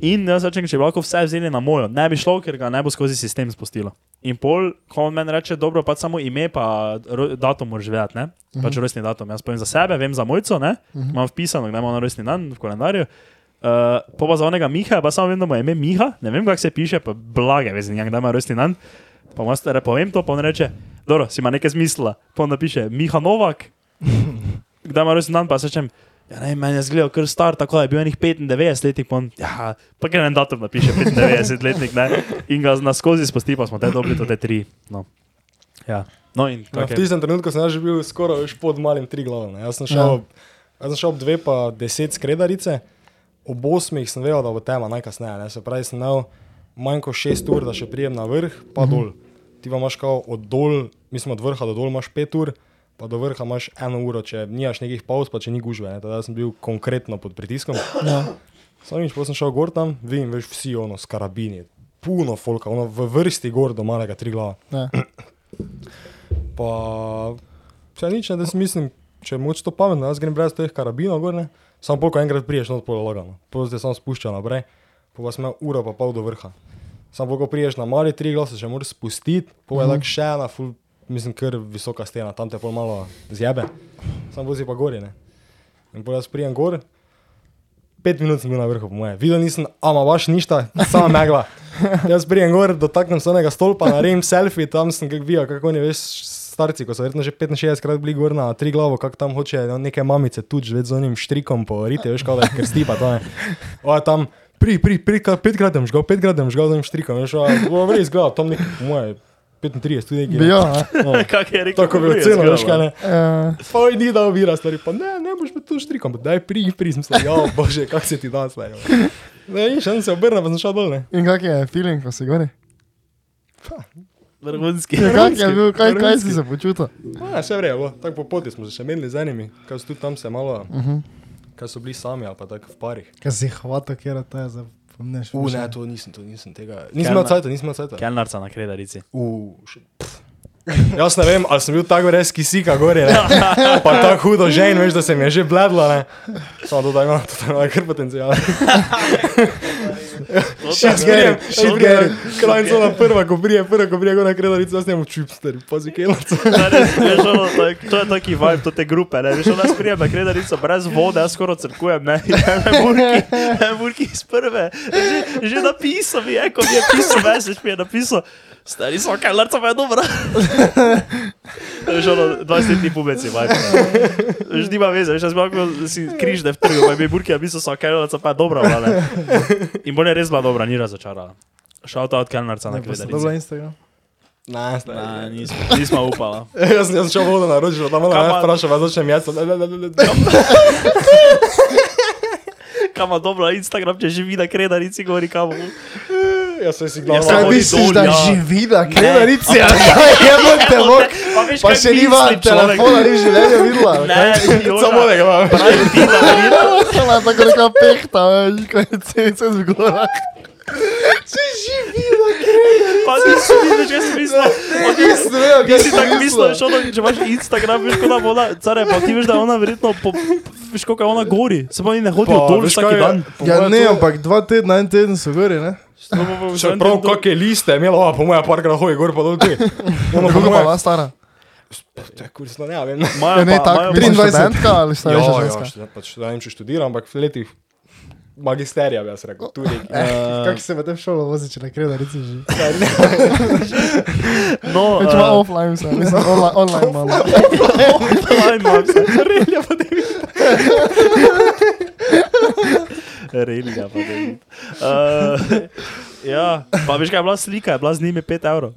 In jaz rečem, če bi lahko vse vzeli na mojo, ne bi šlo, ker ga ne bo skozi sistem spustilo. In pol, ko on meni reče, dobro, pa samo ime, pa datum moraš vedeti, ne? Pač rojstni datum. Jaz povem za sebe, vem za mojco, ne? Imam vpisano, da imam na rojstni dan v kalendarju. Uh, po pa za onega Miha, pa samo vem, da mu je ime Miha, ne vem, kako se piše, pa blage, veš, da ima rojstni dan. Pa mu jaz povem to, pa on reče, dobro, si ima nekaj smisla. Pa on napiše Miha Novak, kdaj ima rojstni dan, pa se rečem, ja, ne, meni je zgledal kar star, tako je bil enih 95 letnik, pa on, ja, pa kaj en datum napiše, 95 letnik, ne, in ga na skozi spusti, pa smo te dobili to te tri. No. Ja. No, in Ja, v tistem trenutku sem že bil skoraj pod malim tri glavom. Jaz sem šel, jaz sem šel ob dve pa deset skredarice, ob osmih sem vedel, da bo tema najkasneje. Ne? Se pravi, sem imel manj kot šest ur, da še prijem na vrh, pa dol. Ti pa imaš kao od dol, mislim od vrha do dol imaš pet ur, pa do vrha imaš eno uro, če nimaš nekih pauz, pa če ni gužve. Ne? Teda sem bil konkretno pod pritiskom. Ja. Sam nič, potem sem šel gor tam, vidim, veš, vsi ono s karabini, puno folka, ono v vrsti gor do malega tri glava. Ja. Pa vse nič, ne, da si mislim, če moč to pametno, jaz grem brez teh karabinov gor, ne. Samo pol, ko enkrat priješ, no pol lagano. Pol se samo spušča naprej, pa vas ima uro pa pol do vrha. Samo ko priješ na mali tri glase, še moraš spustiti, pol je tako še ena, ful, mislim, kar visoka stena, tam te pol malo zjebe. Samo vozi pa gori, ne. In pol jaz prijem gor, pet minut sem bil na vrhu, po moje. Videl nisem, ama baš ništa, sama megla. Jaz prijem gor, dotaknem se onega stolpa, naredim selfie, tam sem ga videl, kako oni veš, starci, ko so verjetno že 65 krat bili gor na tri glavo, kako tam hoče no, neke mamice tuč, več z onim štrikom po riti, veš, da jih krsti pa to ne. O, tam, pri, pri, pri, petkrat sem žgal, petkrat sem žgal z onim štrikom, veš, bo res gledal, tam nek, po moje, 35, tudi neki. Bi jo, ne. ne? No, Kak je rekel? Tako je oceno, veš, kaj ne. Ja. Pa ni da ovira, stari, pa ne, ne boš me tu štrikom, pa daj pri, pri, sem se, ja, bože, kak se ti da, stari. Ne, in še sem se obrnil, pa sem šel dol, ne. In kak je feeling, ko si gori? Vrhunski. Ja, kak je bil, kaj, kaj si se počutil? A, še vrejo, tako po poti smo se še menili z enimi, kaj so tudi tam se malo, uh -huh. Kaj so bili sami ali pa tako v parih. Kaj si hvata, kjer to je za pomneš? U, ne, to nisem, to nisem tega. Nisem imel cajta, nisem imel cajta. Kelnarca na kredarici. U, še-. Jaz ne vem, ali sem bil tako res kisika gori, ne. Pa tako hudo žen, veš, da se mi je že bledlo, ne. Samo to, da ima, to da ima kar potencijal. Shit, Gary, shit, Gary. Krajnica na prva, ko prije, prva, ko prije, go na kredarico, jaz njemu čup, stari, pazi kelnico. Ne, res, veš, ono, to, je, to je taki vibe, to te grupe, ne, veš, ono, jaz prijem na kredarico brez vode, jaz skoraj crkujem, ne, in ne, burki, ne, burki iz prve, že, že napisal mi je, ko mi je pisal, mesec mi je napisal, stari so, kaj, larca pa je dobra. Veš, ono, 20-letni pubeci, vibe. Veš, nima veze, jaz bi lahko si križne v trgu, pa bi burki napisal, so, kaj, larca pa je dobra, ne. In bolj je res bila dobra, ni razočarala. Shout out Kelnarca na Ne, pa se kredarici. dobro Instagram. Ne, nismo, nismo upala. Jaz sem šel vodo na ročišče, tam malo vprašal, pa začnem jaz. Kama dobro Instagram, če živi na kredarici, govori kamo. Jaz sem si gledal. Jaz Kaj samo misliš, dol, da ja. živi, da kredarici, ja, jebate, bok. Pa veš, Pa kaj še nima človek? telefona, ni življenja videla. Samo da ga imam. ti, da videl. Ona je tako neka pehta, veš, ko je celice z gorah. Pa ti si vidiš, kaj si mislil. Vedel, Ti kaj si tako mislil, če imaš Instagram, veš, kot da bo ona, care, pa ti veš, da je ona verjetno, po, veš, koliko je ona gori. Se pa oni ne hodijo Pa, dol veš, vsak kaj je? dan. Ja, ne, to- ampak dva tedna, en teden so gori, ne? Še prav, kakšne liste je imela, po mojem, parkrat hoji gor pa dol tu. Ono, po Koliko pa mojem, bila stara? kursno, ne vem. Maja Ja, ne, tako, imajo pa- 23 23. študentka ali Ja, starejša ja, ženska? študent- pač ne vem, če študiram, ampak v letih magisterija, bi jaz rekel, tu neki. Kako se v tem šolo vozi, če na kredarici živi? No, Več ima eh, offline, vse, mislim, online, online malo. Online imam se. Relja pa ne vidim. Relja pa ne. Uh, ja, pa veš kaj je bila slika, je bila z njimi 5 evrov.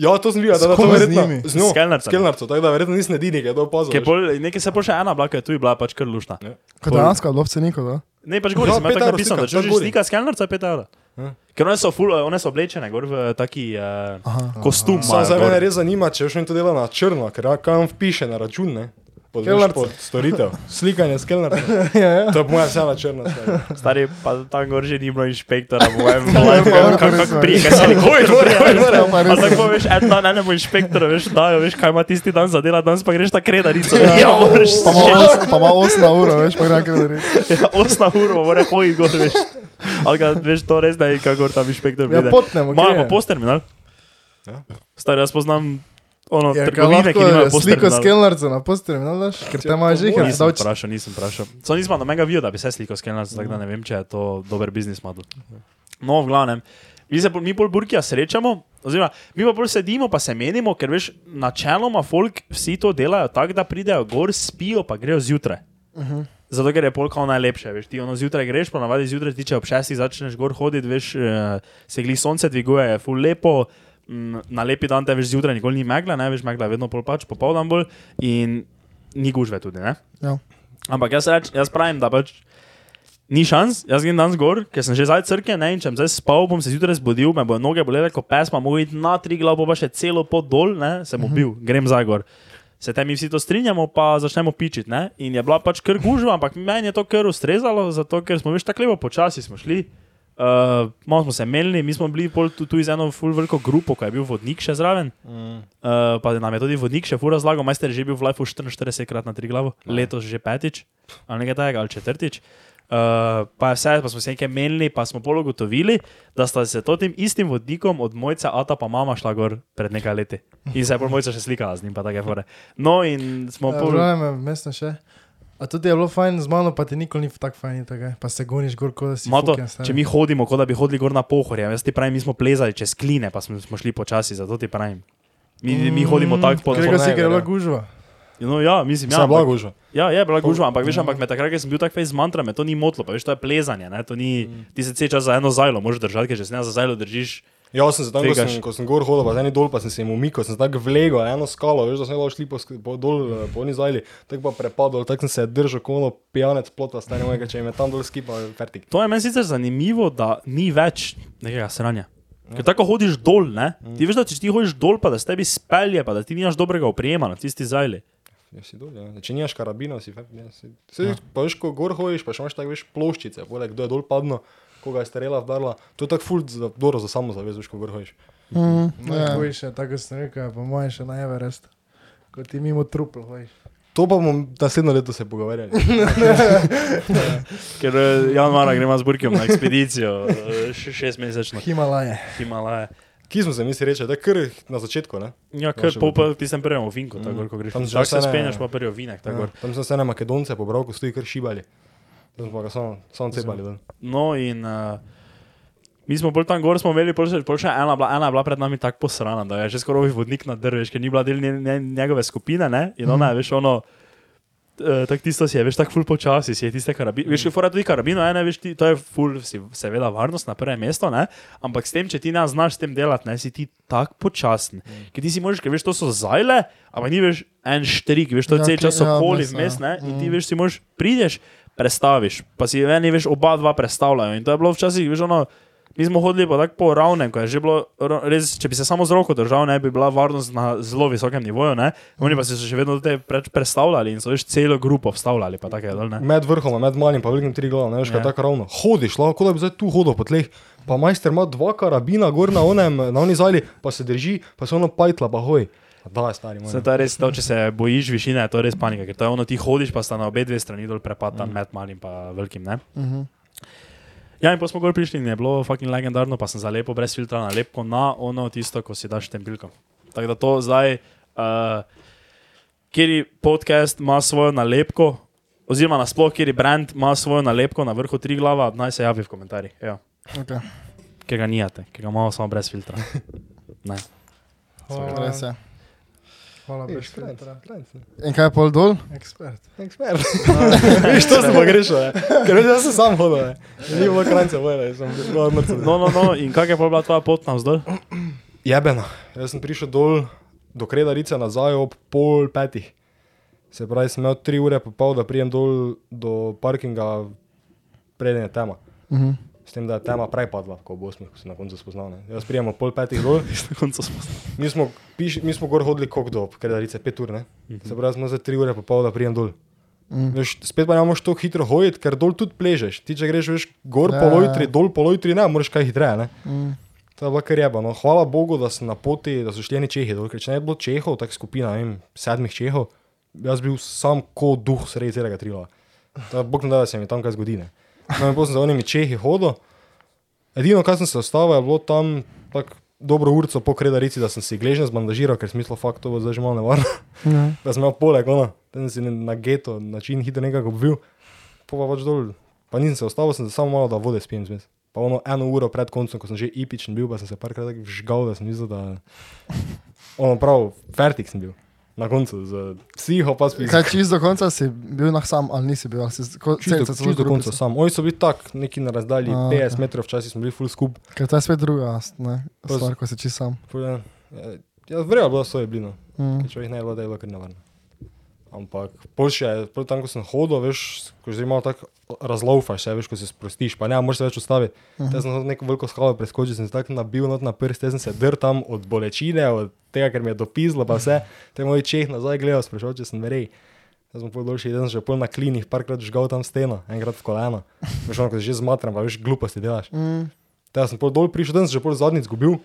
Ja, to sem videl, da da to kom z verjetno. njimi? Z njo. Kelnercem, tako da verjetno nisem edini, ki je to opazil. Nekaj se pol še ena bila, ki je tu bila pač kar lušna. Kot dejansko je bilo v ceniku, da? Ne, pač gori, Ja, sem tako napisano, da če že slika s kelnerca, je 5 evrov. Ja. Ker one so, ful, one so oblečene gor v taki uh, Aha. kostum. Za gor. mene res zanima, če še to dela na črno, ker ja, kaj vam piše na račun, ne? Pod, storitev. Slikanje s kelnercem. Ja, ja. To je po mojem vse na črno. stari. Pa tam gor že ni bilo inšpektora, v mojem Ja, pa kako res, prije, res. kaj se more. Ja, pa A res. tako veš, en dan enemu inšpektoru, veš, dajo, veš, kaj ima tisti dan za dela, danes pa greš ta kredarico. Ja. Ja, moraš Pa ima os- Pa ima 8 ur, veš, pa gre na. Ja, 8 ur, mora hoditi gor, veš. Ali ga, veš, to res ne, kako tam inšpektor Ja, potnemo, Imajo pa gre. postterminal. Ja. Stari, jaz poznam ono, Ja, kaj trgovine, ki lahko nimajo sliko s kelnercem na posterminal daš? Ker te imaš že, ker Nisem vprašal, nisem vprašal. So nismo nobenega videl, da bi se slikal s kelnercem, tako da ne vem, če je to dober biznis model. No, v glavnem. Mi se mi pol burkija srečamo, oziroma mi pa pol sedimo, pa se menimo, ker veš, načeloma folk vsi to delajo tako, da pridejo gor, spijo, pa grejo zjutraj. Zato, ker je polka najlepše, veš, ti ono zjutraj greš, pa navadi zjutraj ti če ob šestih začneš gor hoditi, veš, eh, se gli sonce dviguje, je ful lepo, na lepi dan te veš zjutraj, nikoli ni megla, ne veš, megla je vedno pol pač popoldan bolj in ni gužve tudi, ne. Ja. Ampak jaz, reč, jaz pravim, da pač ni šans, jaz grem danes gor, ker sem že zdaj crkve, ne, in če bom zdaj spal, bom se zjutraj zbudil, me bo noge bolele kot pes, pa mogo iti na tri glavo, pa še celo pot dol, ne, sem ubil, grem zdaj gor. Se te mi vsi to strinjamo, pa začnemo pičiti. Ne? In je bila pač kar gužva, ampak meni je to kar ustrezalo, zato ker smo veš tako lepo počasi šli. Uh, malo smo se menili, mi smo bili pol tu, tu iz eno veliko grupo, ko je bil vodnik še zraven. Uh, pa nam je tudi vodnik še fura razlagal, majster je že bil v Lifeu 44 krat na tri glavo, letos že petič, ali nekaj takega, ali četrtič. Uh, pa je vse, pa smo se nekaj menili, pa smo pol ugotovili, da sta se to tem istim vodnikom od mojca Ata pa mama šla gor pred nekaj leti. In se je pol mojca še slikala z njim, pa take fore. No in smo pol... Pravim, mestno še. A tudi je bilo fajn z mano, pa ti nikoli ni tako fajn, tako, pa se goniš gor, kot da si Mato, stari. če mi hodimo, kot da bi hodili gor na pohorje, jaz ti pravim, mi smo plezali čez kline, pa smo, smo šli počasi, zato ti pravim. Mi, mi hodimo tako po si, ker je bila ja. gužva. No, ja, mislim, ja, ampak, gužva. ja, je bila gužva, ampak veš, ampak me takrat, ker sem bil tak fejs z mantrami, to ni motlo, pa veš, to je plezanje, ne, to ni, ti se cel čas za eno zajlo možeš držati, ker če se ne za zajlo držiš, Ja, sem se tam, ko sem, ko sem gor hodil, pa z eni dol, pa sem se jim umikal, sem se tako vlegel, eno skalo, veš, da sem šli po, po dol, eh, po oni zajli, tako pa prepadal, tako sem se držal, kot ono pijanec plota, stane mojega, če me tam dol skipa, fertik. To je meni sicer zanimivo, da ni več nekega sranja. Ker tako hodiš dol, ne? Ti veš, da če ti hodiš dol, pa da se tebi spelje, pa da ti nimaš dobrega oprijema na tisti zajli. Ja, si dol, ja. Če nimaš karabina, si fertik. Ja, si, si, pa veš, ko gor hodiš, pa še imaš tako, veš, ploščice, poleg kdo je dol padno, koga je strela vdarla, to je tako ful, za, dobro za samo zavez, veš, ko gor hodiš. Mhm, No, ja. še, tako sem rekel, pa moj še na Everest. Ko ti mimo trupl hojiš. To pa bomo naslednjo leto se pogovarjali. Ker eh, januara gremo z Burkijom na ekspedicijo, eh, še šest mesečno, Himalaje. Himalaje. Kje smo se mi si reči, da je kar na začetku, ne? Ja, Vaše po ti sem prejel vinko, tako gor, ko greš. Tam se spenjaš, pa prejel vinek, Ja, gor. tam sem se na Makedonce pobral, ko stoji kar šibali. Tam smo ga samo, samo cepali. dol. No in uh, mi smo bolj tam gor, smo imeli pol še, pol še ena, bila, ena je bila pred nami tako posrana, da je že skoraj vodnik na drveš, ker ni bila del nje, nje, njegove skupine, ne? In ona je, veš, ono, uh, tako tisto si je, veš, tako ful počasi, si je tiste karabine. Veš, fora tudi karabino, ene, veš, ti, to je ful, si, seveda varnost na prvem mestu, ne? Ampak s tem, če ti ne znaš s tem delati, ne, si ti tako počasen. Ker ti si možeš, ker veš, to so zajle, ampak ni veš en štrik, veš, to Ja, je cel čas kli- ja, okoli vmes, ja. ne? In ti veš, si možeš, prideš, prestaviš, pa si eni veš, oba dva predstavljajo. In to je bilo včasih, veš, ono, Mi smo hodili pa tako po ravnem, ko je že bilo, res, če bi se samo z roko držal, ne bi bila varnost na zelo visokem nivoju, ne? Oni pa so se še vedno te preč prestavljali in so veš celo grupo vstavljali, pa tako je dol, ne? Med vrhom, med malim, pa velikim tri glava, ne veš, kaj Ja. tako ravno. Hodiš, lahko da bi zdaj tu hodil po tleh. Pa majster ima dva karabina gor na onem, na oni zali, pa se drži, pa se ono pajtla, pa hoj. Da, je stari Se moj. to je res, to, če se bojiš višine, je to res panika, ker to je ono, ti hodiš, pa sta na obe dve strani dol prepad, tam med malim pa velikim, ne? Mhm. Ja, in pa smo gor prišli in je bilo fucking legendarno, pa sem za lepo brez filtra nalepko na ono tisto, ko si daš štempilko. Tako da to zdaj, uh, kjer podcast ima svojo nalepko, oziroma nasploh, kjer brand ima svojo nalepko na vrhu tri glava, naj se javi v komentarjih. Ja. Okay. Ki ga nijate, ki ga imamo samo brez filtra. Ne. Hvala, je. Hvala, filtra. škrenc, ne. In kaj je pol dol? Ekspert. Ekspert. Veš, to sem pa grešil, ne. ker veš, jaz sem sam hodil. ne. Ni bilo krance, vojne, sem bil mrtev. No, no, no, in kak je pa bila tvoja pot navzdol? Jebeno. Jaz sem prišel dol do Kredarice nazaj ob pol petih. Se pravi, sem imel tri ure pa pol, da prijem dol do parkinga, preden je tema. Mhm. S tem, da je tema prej padla, ko bo osmih, ko se na koncu spoznal. Ne. Jaz prijem ob pol petih dol, Na koncu smo. mi smo, piš, mi smo gor hodili koliko do Kredarice, pet ur, ne. Se pravi, smo za tri ure pa pol, da prijem dol. Mhm. Veš, spet pa ne moreš tako hitro hoditi, ker dol tudi pležeš. Ti, če greš veš, gor Ja, ja, ja. polojtri, dol polojtri, ne, moraš kaj hitreje. Ne. Mhm. To je bila kar jeba. No. Hvala Bogu, da sem na poti, da so šli eni Čehi dol, ker če ne bi bilo Čehov, tako skupina, ne vem, sedmih Čehov, jaz bi bil sam kot duh sredi celega trila. Bog ne da, da se mi tam kaj zgodi. Ne. No, in potem sem za onimi Čehi hodil. Edino, kar sem se ostavil, je bilo tam tako dobro urco po kredarici, da sem si gležnje zbandažiral, ker smislo fakt, to bo zdaj že malo nevarno. Mhm. da sem imel poleg, ono, da sem si na geto način hitro nekako obvil, pa pa pač dol. Pa nisem se ostavil, sem se samo malo da vode spijem zmes. Pa ono eno uro pred koncem, ko sem že ipičen bil, pa sem se parkrat tako vžgal, da sem mislil, da... Ono prav, fertik sem bil. Na koncu, z psiho pa spil. Kaj čisto do konca si bil na sam, ali nisi bil? Ali si ko- Čisto, čisto do konca sam. Oni so bili tak, neki na razdalji A, 50 okej. metrov, včasih smo bili full skup. Ker to je spet druga ne, stvar, ko si čisto sam. Ja, ja verjel, bilo so je blino. Mhm. Ker človek ne je bilo, da je bilo kar nevarno. Ampak boljše je, pol tam, ko sem hodil, veš, ko že malo tako razlaufaš, se, veš, ko se sprostiš, pa ne, moraš se več ustaviti. Uh -huh. Jaz sem hodil neko veliko skalo preskočil, sem se tako nabil not na prst, jaz sem se drl tam od bolečine, od tega, ker mi je dopizlo, pa vse. Te moj čeh nazaj gledal, sprašal, če sem verej. Jaz sem pol dolžji, jaz sem že pol na klinih, parkrat žgal tam steno, enkrat v koleno. Veš, ono, ko si že zmatran, pa veš, gluposti delaš. Mhm. Te sem pol dol prišel, sem že pol zadnjič zgubil.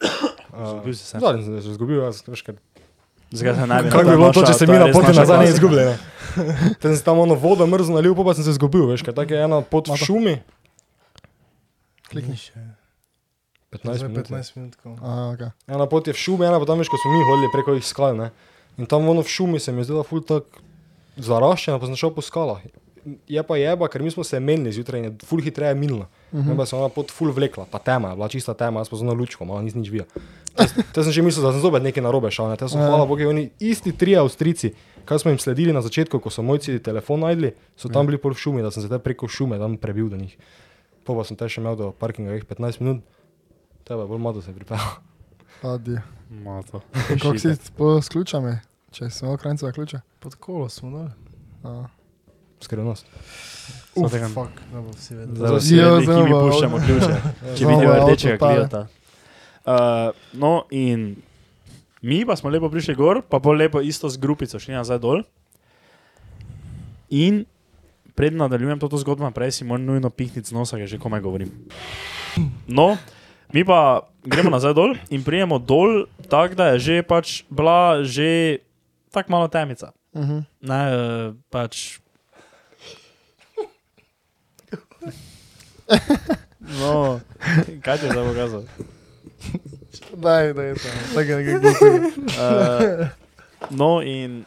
Izgubil si se. Zadnjič sem se zgubil, jaz, veš, ker Zakaj se ne bi Kako bi bilo to, če se mi na poti nazaj ne ne? Tam sem tam ono vodo mrzlo nalil, pa sem se izgubil, veš, ker tako je ena pot v šumi. Klikni še. 15 Zdaj minut. 15 minut. okay. Ena pot je v šumi, ena pa tam veš, ko smo mi hodili preko jih skal, ne. In tam ono v šumi se mi je zdela ful tak zaraščena, pa sem šel po skalah. Je pa jeba, ker mi smo se menili zjutraj in je ful hitreje minilo. Uh -huh. Pa se je ona pot ful vlekla, pa tema, je bila čista tema, jaz pa z ono lučko, malo nisem nič videl. Te sem že mislil, da sem zopet nekaj narobe šel, ne. Te so Ja. hvala Bogu, oni isti trije Avstrici, kaj smo jim sledili na začetku, ko so mojci telefon najdli, so tam bili pol v šumi, da sem se te preko šume tam prebil do njih. Po pa sem te še imel do parkinga jih 15 minut, tebe bolj malo se pripeljal. Adi. Mato. Kako si po s ključami? Če si imel kranceva ključa? Pod kolo smo dali. A. Skrivnost. Uf, fuck, ne bo vsi vedeli. Zdaj vsi vedeli, ki mi puščamo ključe. Če vidijo rdečega kliota. Uh, no in mi pa smo lepo prišli gor, pa bolj lepo isto z grupico šli nazaj dol. In pred nadaljujem to zgodbo, prej si moram nujno pihniti z nosa, že komaj govorim. No, mi pa gremo nazaj dol in prijemo dol, tako da je že pač bila že tako malo temica. Mhm. Ne, eh, pač. No, kaj ti je zdaj pokazal? Daj, daj, daj. Nekaj glupega. Uh, no, in.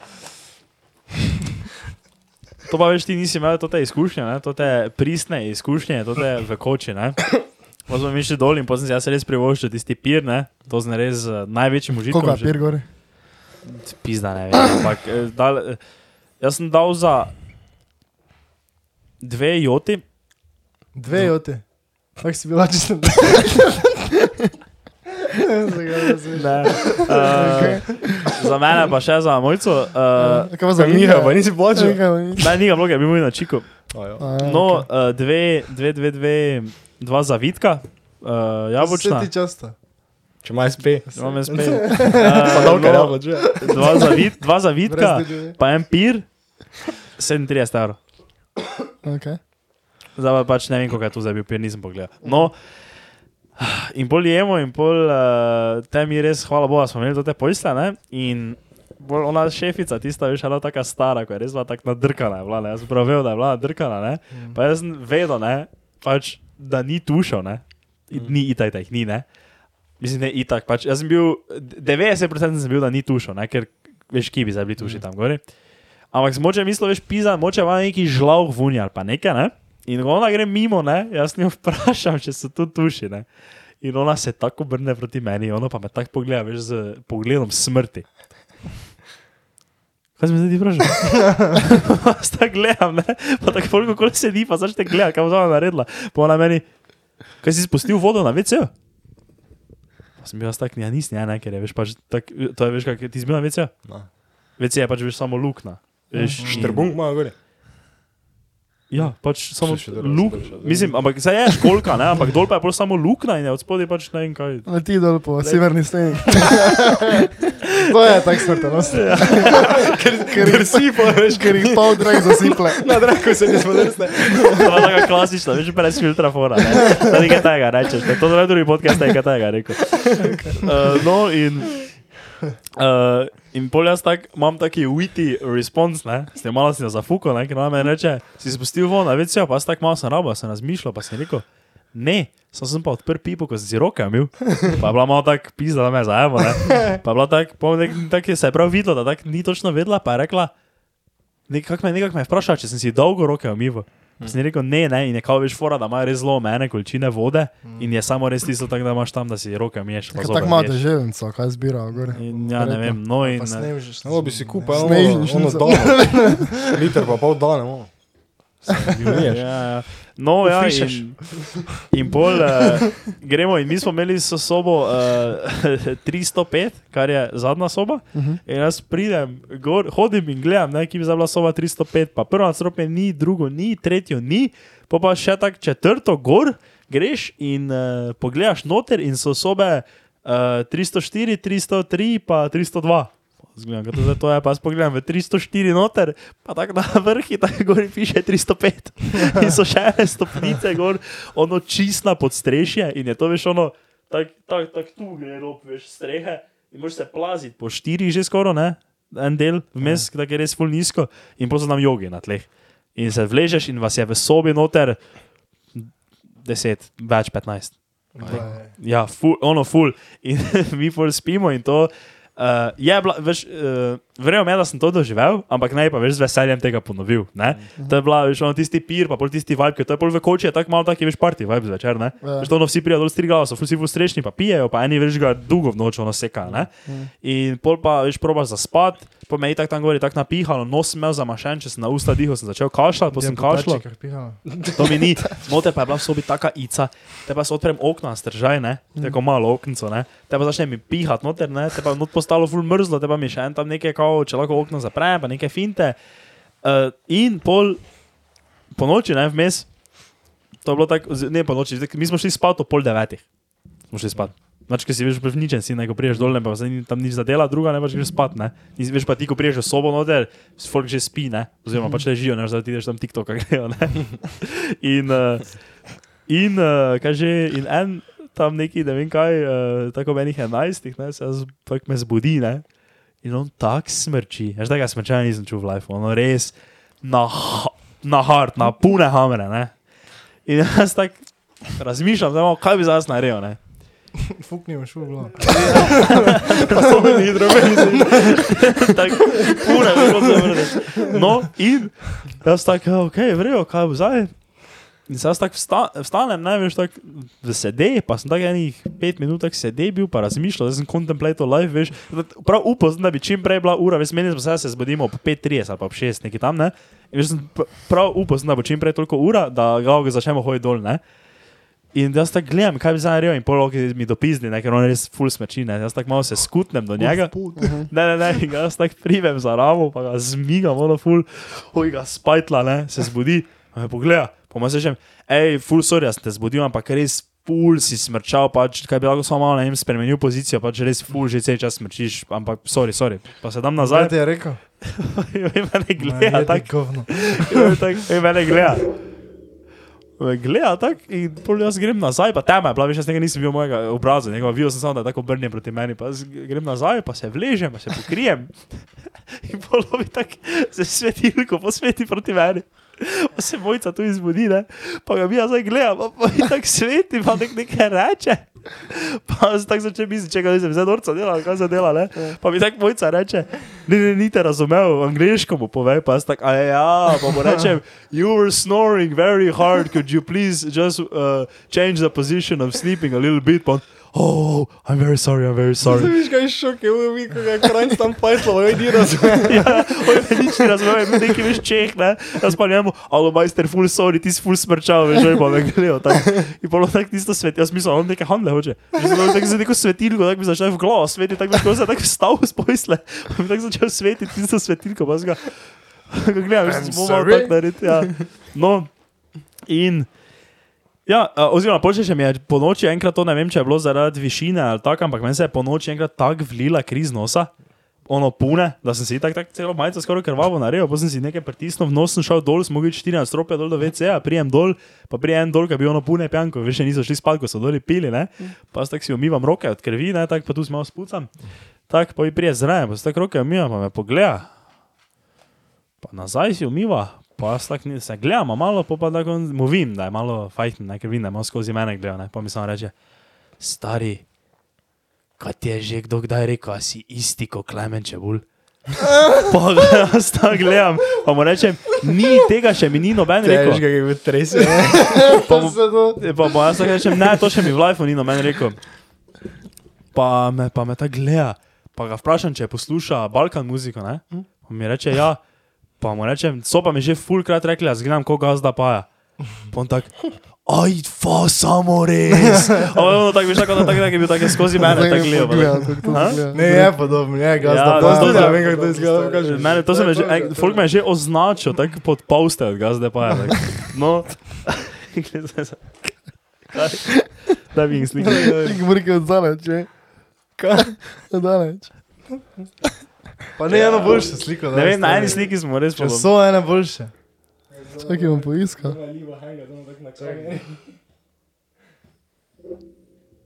To pa veš, ti nisi imel te izkušnje, ne? te pristne izkušnje, te v koči. Pa smo mi šli dol in potem si jaz res privoščil tisti pir, ne? to z res uh, največjim užitkom. Koga, že- pir gori? Pizda ne vem. Ampak, eh, dal, eh, jaz sem dal za dve joti, Dve jote. Tako si bila čisto. ne, uh, za mene pa še za mojco. Uh, Kaj pa za Miha, pa nisi plačal? ne, ni ga bloga, bi bil na čiku. Ja. Ja, No, uh, dve, dve, dve, dve, dva zavitka, uh, Vse jabolčna. ti časta. Če ima SP. Imam. Pa Uh, no, že. dva, zavit, dva zavitka, pa en pir, 37 evrov. Okay. Zdaj pa pač ne vem, kako je to zdaj bil pir, nisem pogledal. No, in pol jemo, in pol uh, te mi res, hvala Bogu, smo imeli te pojste, ne? In bolj ona šefica, tista, veš, ena taka stara, ko je res bila tako nadrkana, je bila, ne? Jaz sem prav vedel, da je bila nadrkana, ne? Pa jaz sem vedel, ne, pač, da ni tušal, ne? I- Ni da jih ni, ne? Mislim, ne itak, pač, jaz sem bil, 90% sem bil, da ni tušal, ne? Ker, veš, ki bi zdaj bili tuši tam gori. Ampak moče mislil, veš, pizza, moče ima neki žlav vunja ali pa nekaj, ne? In ona gre mimo, ne, jaz njo vprašam, če so tu tuši, ne. In ona se tako obrne proti meni, ona pa me tako pogleda, veš, z pogledom smrti. Kaj sem zdaj ti vprašal? Jaz tako gledam, ne, pa tako polko koli sedi, pa začne gledati, kaj bo ona naredila. Pa ona meni, kaj si spustil vodo na? Pa sem bil jaz tak, ja nisem, ja ne, ker je, veš, pač, tak, to je, veš, kaj ti si bil na WC? No. WC je pač, veš, samo lukna. Veš, in- Štrbunk ima gori. Ja, pač samo luk. Mislim, ampak zdaj je školka, ne, ampak dol pa je pol samo lukna in od spodaj pač ne vem kaj. Leti dol po severni steni. to je tako smrtonosno. Ker, ker si pa veš, Ker jih pol drag zasiple. na draku se nismo drsne. To je taka klasična, veš, brez filtra fora, ne. To je nekaj tega, rečeš, to je drugi podcast, je nekaj tega, rekel. Uh, no in, uh, in pol jaz tak, imam taki witty response, ne, s tem malo si zafuko, ne, ker ona me reče, si spustil von, a veš, pa jaz tak malo sem rabo, sem razmišljal, pa sem rekel, ne, sem, sem pa odprl pipo, ko sem si roke imel, pa je bila malo tak pizda, da me zajemo, ne, pa je bila tak, nek, tak je se je prav videla, da tak ni točno vedela, pa je rekla, nekako me, nekak me je vprašala, če sem si dolgo roke umival. Hmm. Sem rekel, ne, ne, in je kao veš fora, da ima res zelo omejene količine vode hmm. in je samo res tisto tako, da imaš tam, da si roke miješ. pa zobe Tako ima deževnico, kaj zbira gor. In ja, ne vem, no in... Pa eh. No, bi si kupil Snežničnico. ono, ono dano. Liter pa pol dane, ono. Ja, ja. No, ja, in, in pol uh, gremo, in mi smo imeli so sobo uh, 305, kar je zadnja soba. Uh -huh. In jaz pridem, gor, hodim in gledam, ne, ki bi bila soba 305, pa prvo nadstropje ni, drugo ni, tretjo ni, pa pa še tako četrto gor, greš in uh, pogledaš noter in so sobe uh, 304, 303 pa 302. Zgledam, to, zdaj, to je pa jaz pogledam v 304 noter, pa tako na vrhi, tako gori piše 305. In so še ene stopnice gor, ono čistna podstrešje in je to veš ono, tako tak, tak tu gre rob, veš, strehe in moraš se plaziti po štirih že skoro, ne, en del vmes, ja. tako je res full nizko in potem so nam jogi na tleh. In se vležeš in vas je v sobi noter 10, več 15. Ja, ful, ono ful. In mi ful spimo in to. Uh, je bila, veš, uh, verjamem, je, da sem to doživel, ampak ne pa več z veseljem tega ponovil. Ne? To je bila, veš, ono tisti pir, pa pol tisti vibe, ki to je pol v koči, je tako malo taki, veš, party vibe zvečer, ne? Ja. Veš, to ono vsi prijajo dol strigala, so vsi ful strešni, pa pijejo, pa eni veš ga dolgo v noč ono seka, ne? In pol pa, veš, probaš zaspat, pa me je tako tam gori, tako napihalo, nos imel zamašen, če sem na usta dihal, sem začel kašljati, pa sem kašljal. To mi ni, note pa je bila v sobi taka ica, te pa se odprem okno, stržaj, ne, tako malo oknico, ne, te pa začne mi pihati noter, ne, te pa not postalo ful mrzlo, te pa mi še en tam nekaj, kao, če lahko okno zaprem, pa neke finte. Uh, in pol po noči, ne, vmes, to je bilo tako, ne po noči, mi smo šli spat o pol devetih, smo šli spat. Znači, ker si veš, prevničen si, ne, ko priješ dol, ne, pa zdaj ni tam nič za dela, druga ne pač greš spat, ne. In veš pa ti, ko priješ v sobo noter, folk že spi, ne, oziroma pač ležijo, ne, zdaj ti ideš tam TikToka grejo, ne. In, uh, in uh, kaj že, in en tam neki, ne vem kaj, uh, tako menih enajstih, ne, se jaz tako me zbudi, ne. In on tak smrči, veš, tega smrčanja nisem čutil v life, ono res na, na hard, na pune hamere, ne. In jaz tako razmišljam, da kaj bi zdaj jaz naredil, ne. Fuknimo šul, glav. To ni drobno, tako pune, se vrneš. No, in jaz tako, ok, vrejo, kaj bo zdaj. In se jaz tako vsta, vstanem, ne veš, tako v sede, pa sem tako enih pet minut sede bil, pa razmišljal, da sem contemplatal life, veš. Prav upal sem, da bi čim prej bila ura, veš, meni smo se, se zbudimo ob 5.30 ali pa ob 6, nekaj tam, ne. In veš, prav upal sem, da bo čim prej toliko ura, da ga začnemo hoditi dol, ne. In jaz tako gledam, kaj bi zdaj naredil, in pol roke mi dopizni, ne, ker on res full smeči, ne. Jaz tako malo se skutnem do njega. Ne, ne, ne, in ga jaz tako primem za ramo, pa ga zmigam, ono full, oj ga spajtla, ne, se zbudi, pa me pogleda, pa mu rečem, hej, full sorry, jaz sem te zbudil, ampak res ful si smrčal, pač, kaj bi lahko samo malo, ne vem, spremenil pozicijo, pač res ful že cel čas smrčiš, ampak sorry, sorry. Pa se Zdaj nazaj, ti je rekel. in mene Ma, gleda, tako, govno. in mene gleda. Gleda tako in pol jaz grem nazaj, pa tema je bila, veš, jaz tega nisem videl mojega obraza, njegova videl sem samo, da tako obrnjen proti meni, pa grem nazaj, pa se vležem, pa se pokrijem. In polovi tako se svetilko posveti proti meni. Pa se mojca tu izbudi, ne? pa ga mi jaz zdaj gledam, pa, pa tako sveti, pa nek nekaj reče. Pa se tako začne misliti, če ga nisem zdaj norca delal, kaj se dela, ne? Pa mi tako mojca reče, ne, ne, ni te razumel, angliško mu pove, pa jaz tako, a ja, pa mu rečem, you were snoring very hard, could you please just uh, change the position of sleeping a little bit, pa on, oh, I'm very sorry, I'm very sorry. Viš, kaj šok je, uvi, ko ga krajc tam pajtlo, oj, ni razumel. ja, me nič ne razume, bil neki veš čeh, ne, jaz pa njemu, alo majster, full sorry, ti si full smrčal, veš, oj, pa me gledal, tako. In polo tako tisto svet, jaz mislim, on neke handle hoče. Mislim, da tako za neko svetilko, tako bi začel v glavo svetiti, tako bi šel se tako stal z posle, pa bi tako začel svetiti tisto svetilko, pa ga, ga gledam, veš, smo malo tako narediti, ja. No, in, ja, oziroma, počeš mi je po noči enkrat to, ne vem, če je bilo zaradi višine ali tako, ampak meni se je po noči enkrat tako vlila kriz nosa. Ono pune, da sem si tako tak celo majico skoraj krvavo naredil, pa sem si nekaj pritisnil, v nos sem šel dol, smo mogli 14 stropja dol do WC-ja, prijem dol, pa prijem dol, je bil ono pune pijanko, še niso šli spat, ko so doli pili, ne, pa tako si umivam roke od krvi, ne, tako pa tu smo spucam, tako pa mi prije zraven, pa se tako roke umivam, pa me pogleda, pa nazaj si umiva, pa jaz tako ni- se gledam, a malo, pa pa tako mu vim, da je malo fajn, ker vidim, da malo skozi mene gledal, ne, pa mi samo reče, stari, kaj ti je že kdo kdaj rekel, si isti kot Klemen Čebul? Pa jaz tako gledam, pa mu rečem, ni tega še mi ni noben Veš, rekel. kaj je trese. Pa, pa, pa jaz tako rečem, ne, to še mi v lifeu ni noben rekel. Pa me, pa me tako gleda, pa ga vprašam, če posluša Balkan muziko, ne? Pa mi reče, ja, pa mu rečem, so pa mi že fulkrat rekli, jaz gledam, ko gazda paja. Pa on tak, aj, fa, samo res. A ono tako, veš, tako, da tako, je bil tako skozi mene, tako gledal. Ne, je podobno, je Ja, gazda. to- pa- to- Ja, vem, kako to izgleda. kaže. Mene, to sem že, ej, folk me je že označil, tako pod poste od gazde pa je. No, da bi jih slikal. Ti govori od zaleč, če? Kaj? Od zaleč. Pa ne eno boljše sliko. Ne vem, na eni sliki smo res Če podobni. so ene boljše. Čakaj, bom poiskal.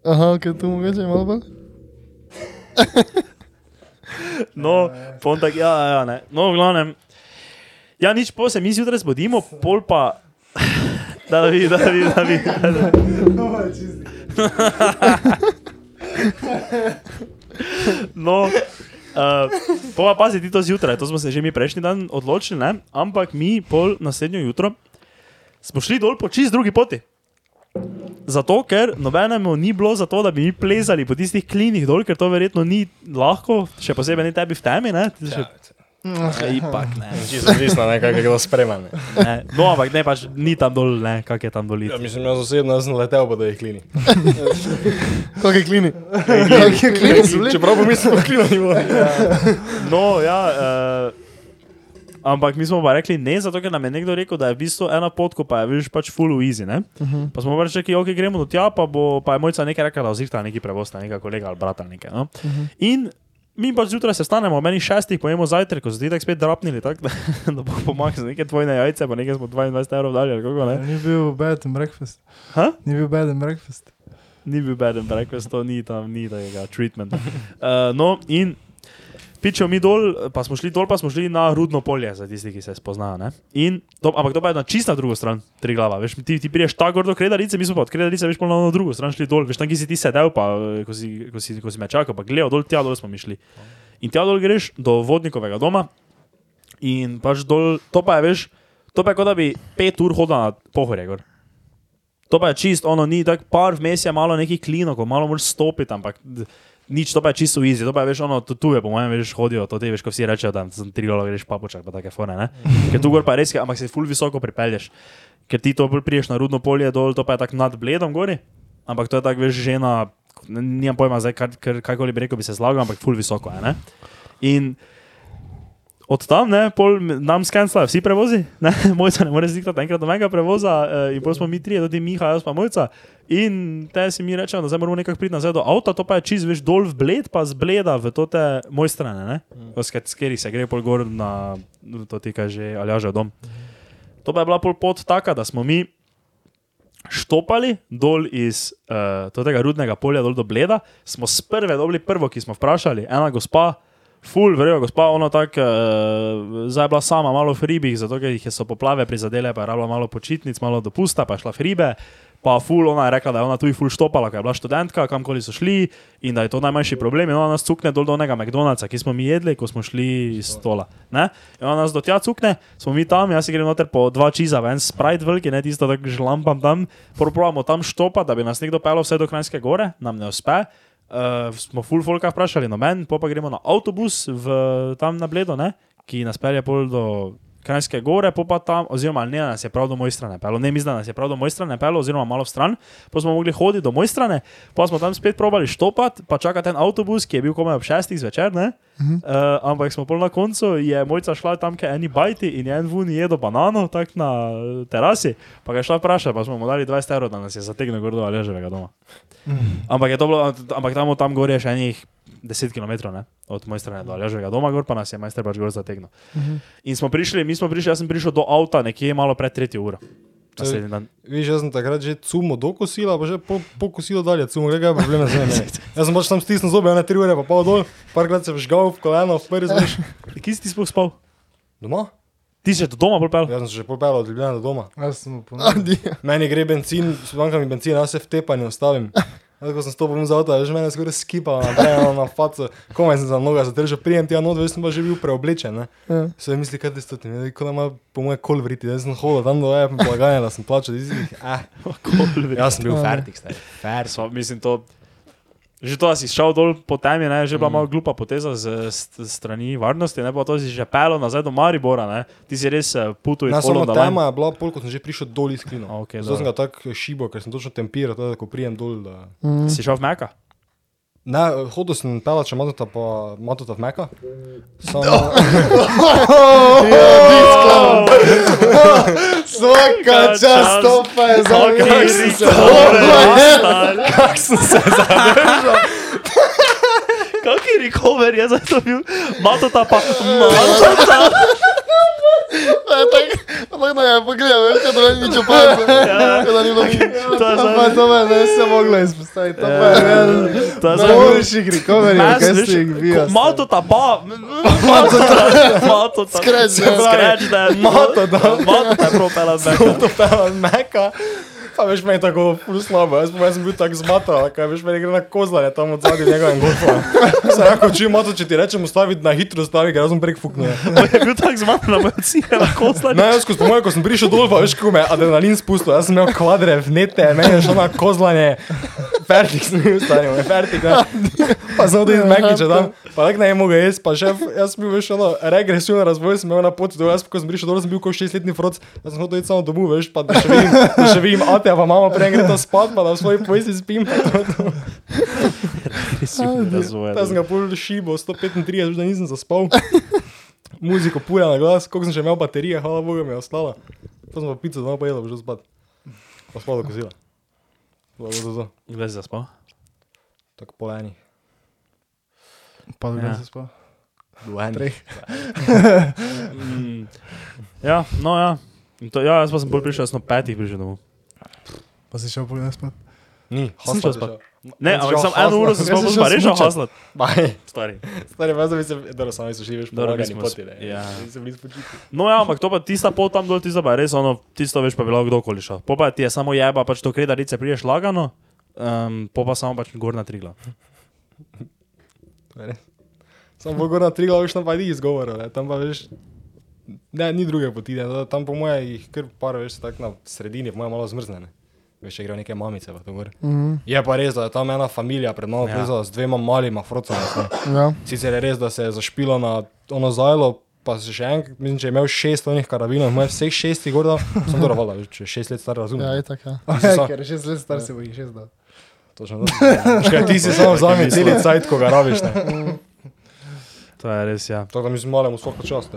Aha, kaj tu mogoče malo bolj? No, pon tak, ja, ja, ne. No, v glavnem. Ja, nič, po se mi zjutraj zbudimo, pol pa. Da, da vi, da vi, da vi. Da, da. No, uh, pa pazi ti to zjutraj, to smo se že mi prejšnji dan odločili, ne? ampak mi pol naslednjo jutro smo šli dol po čist drugi poti. Zato, ker nobenemu ni bilo za to, da bi mi plezali po tistih klinih dol, ker to verjetno ni lahko, še posebej ne tebi v temi, ne? Ti še... Ja, ipak, ne. Čisto odvisno, ne, kako je kdo spreman. ne. ne. No, ampak ne, pač ni tam dol, ne, kak je tam dol. Ja, mislim, jaz osebno sem letel po teh klinih. Kak je klini? Kak je klini? Čeprav pa mislim, da klina ni bilo. No, ja. Uh, ampak mi smo pa rekli ne, zato ker nam je nekdo rekel, da je v bistvu ena pot, ko pa je viš pač full easy. Ne? Uh -huh. Pa smo pa rekli, ok, gremo do tja, pa, bo, pa je mojca nekaj rekla, da ozirta neki prevoz, neka kolega ali brata ali nekaj. No? Uh -huh. In mi pač zjutraj se stanemo, meni šestih pojemo zajtrk, ko so ti tako spet drapnili, tak, da, da bo pomagal za neke tvojne jajce, pa nekaj smo 22 evrov ali kako ne. Ni bil bed and breakfast. Ha? Ni bil bed and breakfast. Ni bil bed and breakfast, to ni tam, ni tega treatmenta. Uh, no, in pičemo mi dol, pa smo šli dol, pa smo šli na rudno polje, za tisti, ki se spoznajo. ne. In, to, ampak to pa je na čist na drugo stran, tri glava. Veš, ti, ti priješ tako do kredarice, mi smo pa od kredarice, veš, pa na drugo stran šli dol. Veš, tam, ki si ti sedel, pa eh, ko si, ko si, ko si me čakal, pa gledal dol, tja dol smo mi šli. In tja dol greš do vodnikovega doma in pač dol, to pa je, veš, to pa je kot da bi pet ur hodil na pohorje gor. To pa je čist, ono ni tako, par vmes je malo neki klino, ko malo moraš stopiti, ampak nič, to pa je čisto easy. To pa je, veš, ono, tu, tu je, po mojem, veš, hodijo, to te veš, ko vsi rečejo, da sem tri gola greš papučak, pa take fone, ne. Ker tu gor pa res, ampak se ful visoko pripelješ. Ker ti to bolj priješ na rudno polje dol, to pa je tako nad bledom gori, ampak to je tako, veš, že na, nimam pojma zdaj, kar, kar, kakoli bi rekel, bi se zlagal, ampak ful visoko je, ne. In od tam, ne, pol nam skenslajo vsi prevozi, ne, mojca ne more zdihtati enkrat do mega prevoza uh, in pol smo mi trije, tudi Miha, jaz pa mojca. In te si mi rečemo, da zdaj moramo nekako priti nazaj do avta, to pa je čist veš dol v bled, pa zbleda v tote moj strane, ne, mm. s katerih se gre pol gor na, to ti kaže, ali ja že dom. To pa je bila pol pot taka, da smo mi štopali dol iz uh, tega rudnega polja dol do Bleda, smo s prve dobili prvo, ki smo vprašali, ena gospa, full, verjela gospa, ona tako, uh, zdaj je bila sama malo v hribih, zato ker jih so poplave prizadele, pa je rabila malo počitnic, malo dopusta, pa je šla v hribe. Pa ful, ona je rekla, da je ona tu ful štopala, ker je bila študentka, kamkoli so šli in da je to najmanjši problem. In ona nas cukne dol do onega McDonald'sa, ki smo mi jedli, ko smo šli iz stola. Ne? In ona nas do tja cukne, smo mi tam, jaz si grem noter po dva čiza, en sprite veliki, ne tisto, da žlampam tam, probujemo tam štopati, da bi nas nekdo pelal vse do Krajinske gore, nam ne uspe. Uh, smo full folka vprašali, no men, pa gremo na avtobus v, tam na Bledo, ne? ki nas pelje pol do Krajinske gore, po pa tam, oziroma ne, nas je prav do moj strane pelo, ne mislim, da nas je prav do moj strane pelo, oziroma malo stran, pa smo mogli hoditi do moj strane, pa smo tam spet probali štopati, pa čakati en avtobus, ki je bil komaj ob šestih zvečer, ne? Uh, ampak smo pol na koncu, je mojca šla tam, kjer eni bajti in je en vun jedel banano, tako na eh, terasi, pa ga je šla vprašati, pa smo mu dali 20 evrov, da nas je zategnil gor do Aleževega doma. Ampak, je to bilo, ampak tam, tam gor je še enih 10 km ne? od moje strani do Aleževega doma, gor pa nas je majster pač gor zategnil. In smo prišli, mi smo prišli, jaz sem prišel do avta nekje malo pred tretjo uro. Naslednji dan. Viš, jaz sem takrat že cumo do kosila, pa že po, po kosilu dalje, cumo, gre ga probleme z meni. Jaz sem pač tam stisnil zobe, ne tri ure, pa pa dol, parkrat se vžgal v koleno, v prvi zveš. Kje si ti sploh spal? Doma? Ti si do doma bolj pel? Jaz sem se že popel od Ljubljana do doma. Jaz sem ponovil. Adi. Meni gre benzin, manjka mi benzin, jaz se v tepanju ustavim. Jaz, ko sem stopil z avta, že mene skoraj skipalo, naprej na faco, komaj sem za noga zadržal, prijem ti ja not, veš, sem pa že bil preoblečen, ne. Ja. Se mi misli, kaj ti stoti, ne, ko da ima po moje kol vriti, jaz sem hodil tam do epa, blagajne, da sem plačal, si, eh, jaz sem bil fertik, stari, fertik. Sva, mislim, to, že to, da si šel dol po temi, ne, je že bila malo glupa poteza z, z strani varnosti, ne pa to si že pelo nazaj do Maribora, ne. Ti si res putu in Na samo tema je bila pol, ko sem že prišel dol iz klina. Okej, Zato sem ga tako šibo, ker sem točno tempiral, tako da ko prijem dol, da... Si šel v Meka? Ne, hodil sem pelač по po matota v Meka. Samo... ja, disklon! Svaka čast, topa je za mene! Kak sem se zadržal? Kak je recover, je zato! Ampak da je pogledal, veš, da ne nič opazil. Da ni bilo nič. To me ne se moglo izpostaviti. To pa je real. To je za Najboljših recoverjev, Nas, kaj ste jih vi. ko- Matota pa, matota, matota. Scratch, ne. Scratch, da je Matota. Matota je propela z Meka. to pelat Meka. Pa veš, meni tako ful slabo, jaz, pa jaz sem bil tako zmatral, kaj veš, meni gre na kozlanje tam od zadnji njega in golfa. Se rako, če mato, če ti rečem ustaviti na hitro, stavi, ga razum prek fukne. Je bil tak zmatan, da me odsira na koslanje. Ne, jaz, ko, po mojem, ko sem prišel dol, pa veš, kako me je adrenalin spustil, jaz sem imel kvadre, vnete, meni je šlo na kozlanje. Fertik sem bil stari, moj fertik, ne. Pa sem odil iz Mekiča tam, pa tako ne mogel jesti, pa šef, jaz sem bil veš, ono, regresivno razvoj sem imel na poti jaz, ko sem prišel dol, sem bil kot šestletni froc, jaz sem hotel iti samo domov, veš, pa da še vidim, da še vidim ate, pa mama prej gre to spat, pa da v svoji pojsi spim, pa to, to. Ta sem ga pol šibo, 135, že da nisem zaspal. Muziko puja na glas, koliko sem še imel baterije, hvala Bogu mi je ostala. Pa sem pa pico doma pojedel, že spat. Pa spal do Bogu za to. Kdaj si zaspal? Tako po eni. Pa Ja. da se spal. Do eni. Treh. Mm, ja, no ja. In To, ja, jaz pa sem bolj prišel, jaz sem petih prišel domov. Pa si šel pogledat spat. Ni, Sem hostel šel spat. Ne, ampak sem eno uro sem Jaz spal, sem pa sem šel pa res šel smučat. haslat. Baj. Stari. Stari, zdaj bi se, dobro, sami so veš, po Dobro, nismo poti, ne. ja. Nisem bili spočiti. No ja, ampak to pa tista pot tam dol, tista pa je res ono, tisto veš pa bilo kdokoli šel. Po pa ti je samo jeba, pač to kredarice priješ lagano, um, po pa samo pač gor na trigla. To je res. Sam bolj gor na tri glavi, tam pa ni izgovora, ne. Tam pa veš, ne, ni druge poti, ne. Tam po moje jih kar par, veš, tako na sredini, po moje malo zmrznene. Veš, če grejo neke mamice, pa. Mhm. Je pa res, da je tam ena familija pred mano Ja. z dvema malima frocama. Ja. Sicer je res, da se je zašpilo na ono zajlo, pa se še en, mislim, če je imel šest onih karabinov, moj vseh šestih gor, sem to ravala, če je šest let star razum. Ja, je tako. Ja. Si sa- Ker šest let star si bo jih šest dal. Točno to. Škaj, ti si samo vzami celi cajt, ko ga rabiš. Ne. To je res, ja. Tako da mi z malem vsako čast.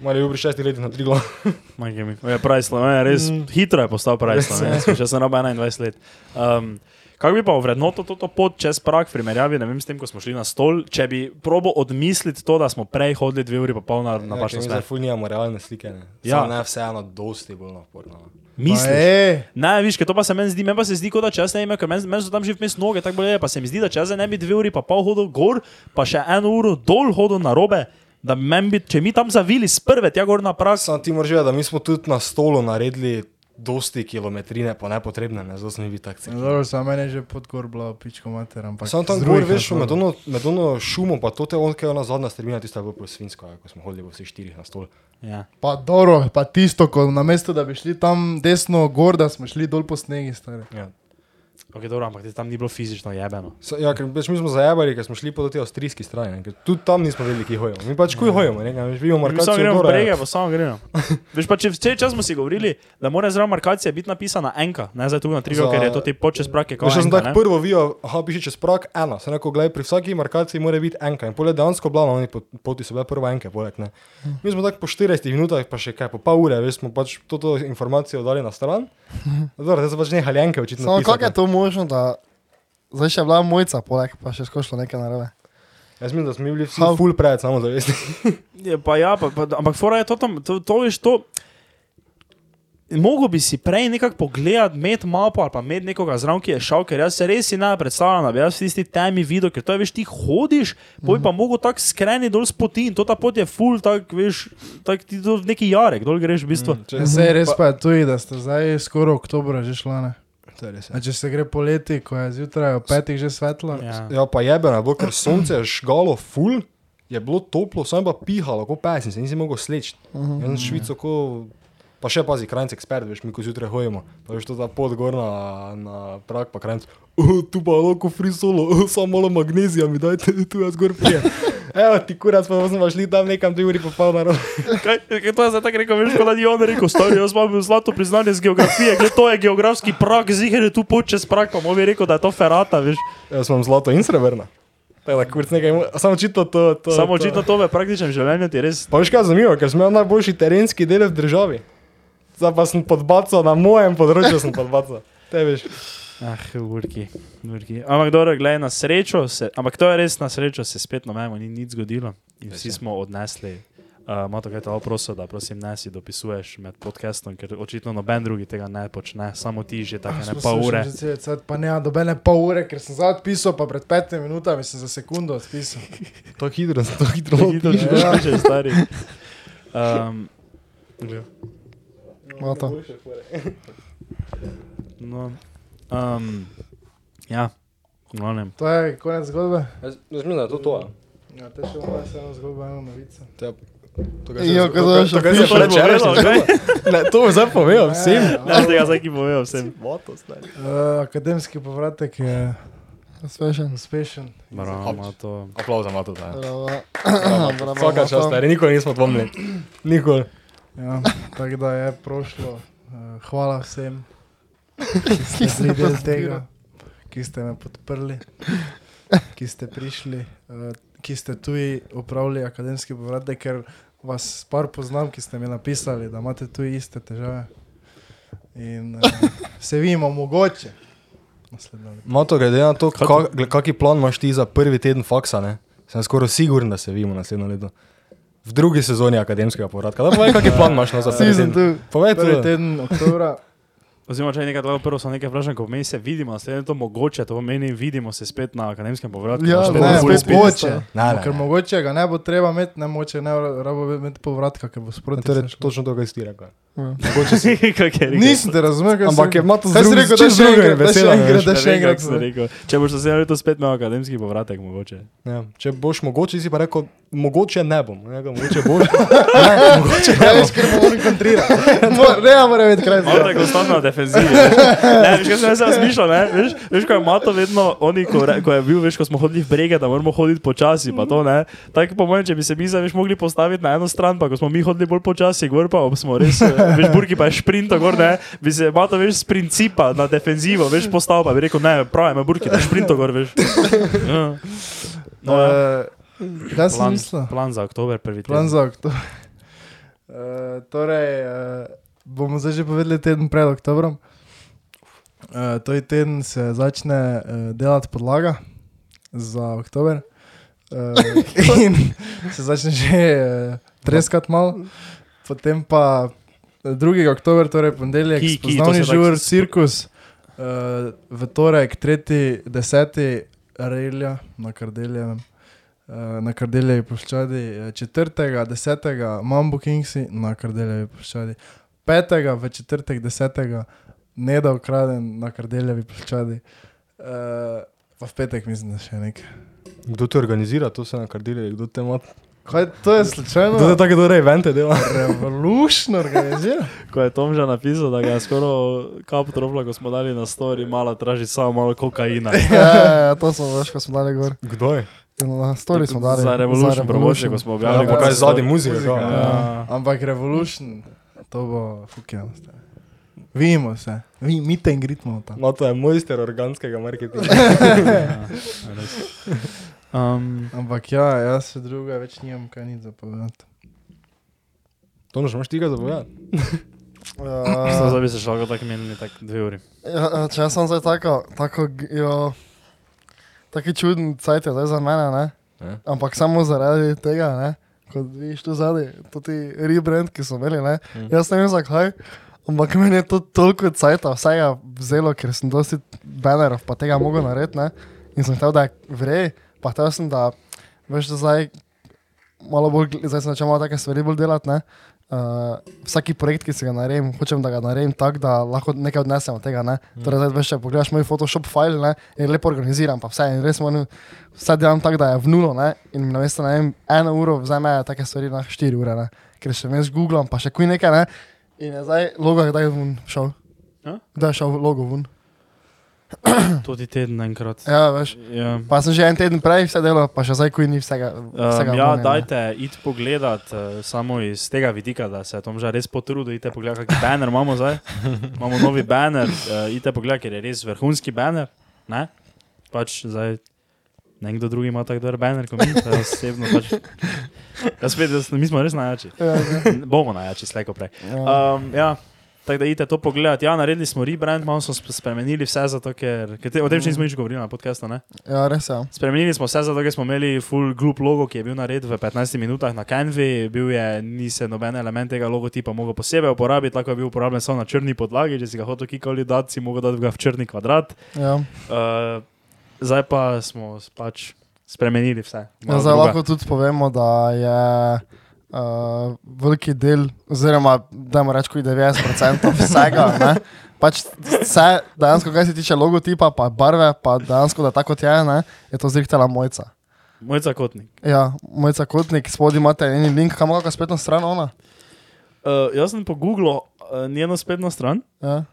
Mali je bil pri šestih letih na tri glav. Majke mi. Je pravi Slovenija, res mm. hitro je postal pravi Slovenija, še sem roba 21 let. Um, kako bi pa ovrednotil to, to pot čez prak v primerjavi, ne vem, s tem, ko smo šli na stol, če bi probo odmisliti to, da smo prej hodili dve uri pa pol na, na Ja, mi smer. zdaj ful nimamo realne slike. Ne. Ja. Ja. Ne, vseeno dosti bolj naporno. no. Misliš? Ne, viš, to pa se meni zdi, meni pa se zdi, kot da jaz ne imam, ker meni, meni so tam že vmes noge, tako bolje, pa se mi zdi, da zdaj ne bi dve uri pa pol hodil gor, pa še eno uro dol hodil na robe, da bi, če mi tam zavili s prve tja gor na prak, Sam ti moraš vedeti, da mi smo tudi na stolu naredili dosti kilometrine, pa nepotrebne, ne, zato smo mi tako celi. dobro, za mene je že pod gor bila pičko mater, ampak. Sam tam z gor, veš, med ono, med ono šumo, pa to te onke, ona zadnja strmina, tista je bila po svinsko, ja, ko smo hodili po vseh štirih na stol. ja. Pa dobro, pa tisto, ko namesto da bi šli tam desno gor, da smo šli dol po snegi, stari. Ja. Ok, dobro, ampak tam ni bilo fizično jebeno. So, ja, ker veš, mi smo zajabali, ker smo šli po tej avstrijski strani, ne, ker tudi tam nismo vedeli, kje hojimo. Mi pač kuj hojimo, ne, veš, vidimo Mi samo markacijo gremo brege, ja. pa samo gremo. Veš pa, če vse čas smo si govorili, da mora zraven markacije biti napisana enka, ne zdaj tu na Za- ker je to ti počes prake, Veš, jaz sem tako prvo videl, aha, piše čez prak ena, sem rekel, gledaj, pri vsaki markaciji mora biti enka in poleg dejansko bila na oni pot- poti so bile prve enke, poleg ne. Mi smo tako po 40 minutah, pa še kaj, po pol ure, veš, smo pač to informacijo dali na stran. Dobro, zdaj so pač nehali enke očitno. Kako je to možno, da zdaj še bila mojca poleg, pa še skošlo nekaj narobe. Jaz mislim, da smo bili vsi How- full pred samo zavesti. Je, pa ja, pa, pa, ampak fora je to tam, to, to veš, to. Mogo bi si prej nekako pogledati, imeti mapo ali pa imeti nekoga zraven, ki je šel, ker jaz se res si ne predstavljam, da bi jaz v tisti temi videl, ker to je veš, ti hodiš, poj pa mogo tako skreni dol s poti in to ta pot je full, tak veš, tak ti do neki jarek, dol greš v bistvu. Mm. Vse je res pa je tudi, da ste zdaj skoraj oktobra že šla, ne. A če se gre poleti, ko je zjutraj ob petih že svetlo. Ja. Ja, pa jebeno, je bilo, ker sonce je žgalo full, je bilo toplo, sem pa pihalo, kot pesem, se nisi mogel sleči. Mhm. Jaz sem švico, ko... Pa še pazi, krajnc ekspert, veš, mi ko zjutraj hojimo. Pa veš, to ta pot gor na, na prak, pa krajnc. Oh, tu pa lahko free solo, oh, samo malo magnezija mi dajte, tu jaz gor prijem. Evo ti kurac, pa smo šli tam nekam dve uri pa pol na. Kaj, kaj to je zdaj tako rekel, veš, kot da ni on rekel, stari, jaz imam zlato priznanje z geografije, gled, to je geografski prak, ziger je tu pot čez prak, pa mu bi rekel, da je to ferata, veš. Jaz imam zlato in srebrno. Samo očitno to. to Samo to. očitno to v praktičnem življenju ti res Pa veš kaj je zanimivo, ker imel najboljši terenski del v državi. Zdaj pa sem podbacal, na mojem področju sem podbacal. Te veš. Ah, urki, urki. Ampak dobro, gledaj, na srečo, se, ampak to je res na srečo, se spet na meni ni nič zgodilo. In vsi smo odnesli. Uh, Mato, kaj te prosil, da prosim ne si dopisuješ med podcastom, ker očitno noben drugi tega ne počne, samo ti že tako ne pol ure. Pa ne, dobene pol ure, ker sem zdaj odpisal, pa pred petimi minutami sem za sekundo odpisal. To hitro, to hitro. Hitro že pišeš, stari. Um, Mato. no, um, ja, no, ne. To je konec zgodbe. Da je to to. Ja, te še imamo eno zgodbo, eno novico. Ja. To, Jo, kaj to je še se To je? Ne, zdaj povedal vsem. Ne, tega zdaj ki povedal vsem. Moto, stari. Uh, akademski povratek je Uspešen. uspešen. Aplauz za Mato, Vsaka čast, stari, nikoli nismo dvomili. Nikoli. Ja, tako da je prošlo. Uh, hvala vsem, ki ste bili del tega, ki ste me podprli, ki ste prišli, uh, ki ste tuji upravili akademski povratek, ker vas par poznam, ki ste mi napisali, da imate tu iste težave. In uh, se vidimo mogoče. naslednje leto. Mato, glede na to, kak, kaki plan imaš ti za prvi teden faksa, ne? sem skoraj siguren, da se vidimo naslednjo leto. V drugi sezoni akademskega povratka. Da povej, kaki plan imaš no, za prvi teden. 2. Povej Prvi teden oktobra. Oziroma, če je nekaj tako prvo, sem nekaj vprašal, ko meni se vidimo, naslednje to mogoče, to pomeni, vidimo se spet na akademskem povratku. Ja, Naš ne, ful spet spet mogoče. isto. Ne, ne, Ker ne. mogoče ga ne bo treba imeti, ne moče ne rabo imeti povratka, ker bo sproti. To je se šlo. točno to, kar si rekel. Ja. Mogoče si. Rekel? Nisem te razumel, Ampak je Mato z Kaj si drugim- rekel, da čisto še drugimi enkrat, da še besedami, enkrat, veš. da Ne še vem, enkrat. kako sem rekel. Če boš naslednje leto spet imel akademski povratek, mogoče. Ja. Če boš mogoče, si pa rekel, mogoče ne bom. Ne, rekel, mogoče boš. Ne, mogoče ne Ja, bom. veš, ker bomo oni kontrirali. Ne, mora biti kraj. Malo tako konstantno na defenzivi. veš. Ne, veš, kaj sem jaz razmišljal, ne? Veš, veš, ko je Mato vedno, oni, ko, re, ko je bil, veš, ko smo hodili v brege, da moramo hoditi počasi, pa to ne. Tako po mojem, če bi se mi zdaj, veš, mogli postaviti na eno stran, pa ko smo mi hodili bolj počasi, gor pa ob smo res, eh, veš, burki pa je šprinto gor, ne, bi se Mato, veš, z principa na defenzivo, veš, postavil, pa bi rekel, ne, pravi, me burki, da šprinto gor, veš. Ja. No, ja. Uh, Kaj si Plan, mislil? plan za oktober, prvi Plan teden. za oktober. Uh, torej, uh, bomo zdaj že povedali teden pred oktobrom. Uh, to je teden se začne uh, delati podlaga za oktober. Uh, in se začne že uh, treskati malo. Potem pa 2. oktober, torej ponedeljek, Ki- ki, to spoznavni se tako žur, sp- cirkus. Uh, v torek, 3. 10. relja na Kardeljevem. Uh, na Kardeljevi ploščadi, eh, 4. 10. Mambo Kingsi na Kardeljevi ploščadi, 5. v četrtek 10. ne da ukraden na Kardeljevi ploščadi, uh, pa v petek mislim, da še nekaj. Kdo te organizira, to se na kardili, kdo te ima. Kaj to je slučajno? Kdo te tako dobro evente dela? Revolution organizira. Ko je Tom že napisal, da ga je skoraj kap tropla, ko smo dali na story, malo traži samo malo kokaina. Ja, ja, ja, to smo veš, ko smo dali gor. Kdo je? In Na story smo dali. Za Revolution promocijo, ko smo objavili. Ja, pa kaj zadnji muzika? Muzika, ja. Ja. Ampak Revolution, to bo fukjano. Vidimo se, Vi, mi te in gritmo tam. No, to je mojster organskega marketinga. Ja, res. Um, Ampak ja, jaz se druga več nimam kaj nič zapovedati. To noč imaš tega zapovedati. Mislim, Ja, da bi se šlo tako menili, tako dve uri. ja, če jaz sem zdaj tako, tako, jo, taki čuden cajt je zdaj za mene, ne? Ja. Ampak samo zaradi tega, ne? Kot vidiš tu zadaj, to ti rebrand, ki so imeli, ne? Mm. Jaz ne vem zakaj, ampak meni je to toliko cajta vsega vzelo, ker sem dosti banerov pa tega mogel narediti, ne? In sem hotel, da je vrej, pa hotel sem, da, veš, da zdaj malo bolj, zdaj sem začel malo take stvari bolj delati, ne? Uh, vsaki projekt, ki si ga naredim, hočem, da ga naredim tako, da lahko nekaj odnesem od tega. Ne? Mm. Torej, zdaj, veš, če pogledaš moj Photoshop file, ne, je lepo organiziran, pa vse. In res moram, vse delam tako, da je v nulo. Ne? In mi na mesto, ne vem, eno uro vzame take stvari na štiri ure, ne? ker še vmes googlam, pa še kuj nekaj. Ne? In je zdaj logo, kdaj je ven šel. Kdaj je šel logo ven? Tudi teden enkrat. Ja, veš. Ja. Pa sem že en teden prej vse delal, pa še zdaj kuj ni vsega. vsega Um, ja, ven, ne. dajte id pogledat uh, samo iz tega vidika, da se Tom že res potrudil. Idite pogledat, kakšen banner imamo zdaj. Imamo novi banner, uh, idite pogledat, ker je res vrhunski banner. Ne? Pač zdaj nekdo drugi ima tako dober banner kot mi, pa osebno pač. Jaz spet, mi smo res najjači. Ja, ja. Bomo najjači, slejko prej. Ja. Um, ja. Tako da idite to pogledati. Ja, naredili smo rebrand, malo smo sp- spremenili vse zato, ker, ker te, o tem še nismo nič govorili na podkastu. ne? ja, res je. Spremenili smo vse zato, ker smo imeli full group logo, ki je bil narejen v 15 minutah na Canvi, bil je, ni se noben element tega logotipa mogel posebej uporabiti, tako je bil uporabljen samo na črni podlagi, če si ga hotel kikoli dati, si mogel dati ga v črni kvadrat. Ja. Uh, zdaj pa smo pač spremenili vse. Ja, zdaj druga. lahko tudi povemo, da je uh, veliki del, oziroma da moramo reči, 90% vsega. Ne? Pač vse, dejansko, kar se tiče logotipa, pa barve, pa dejansko, da tako je, ne, je to zrihtala mojca. Mojca Kotnik. Ja, mojca kotnik, spodaj imate en link, kam lahko spletno stran ona. Uh, jaz sem pogooglil uh, njeno spletno stran, Ja.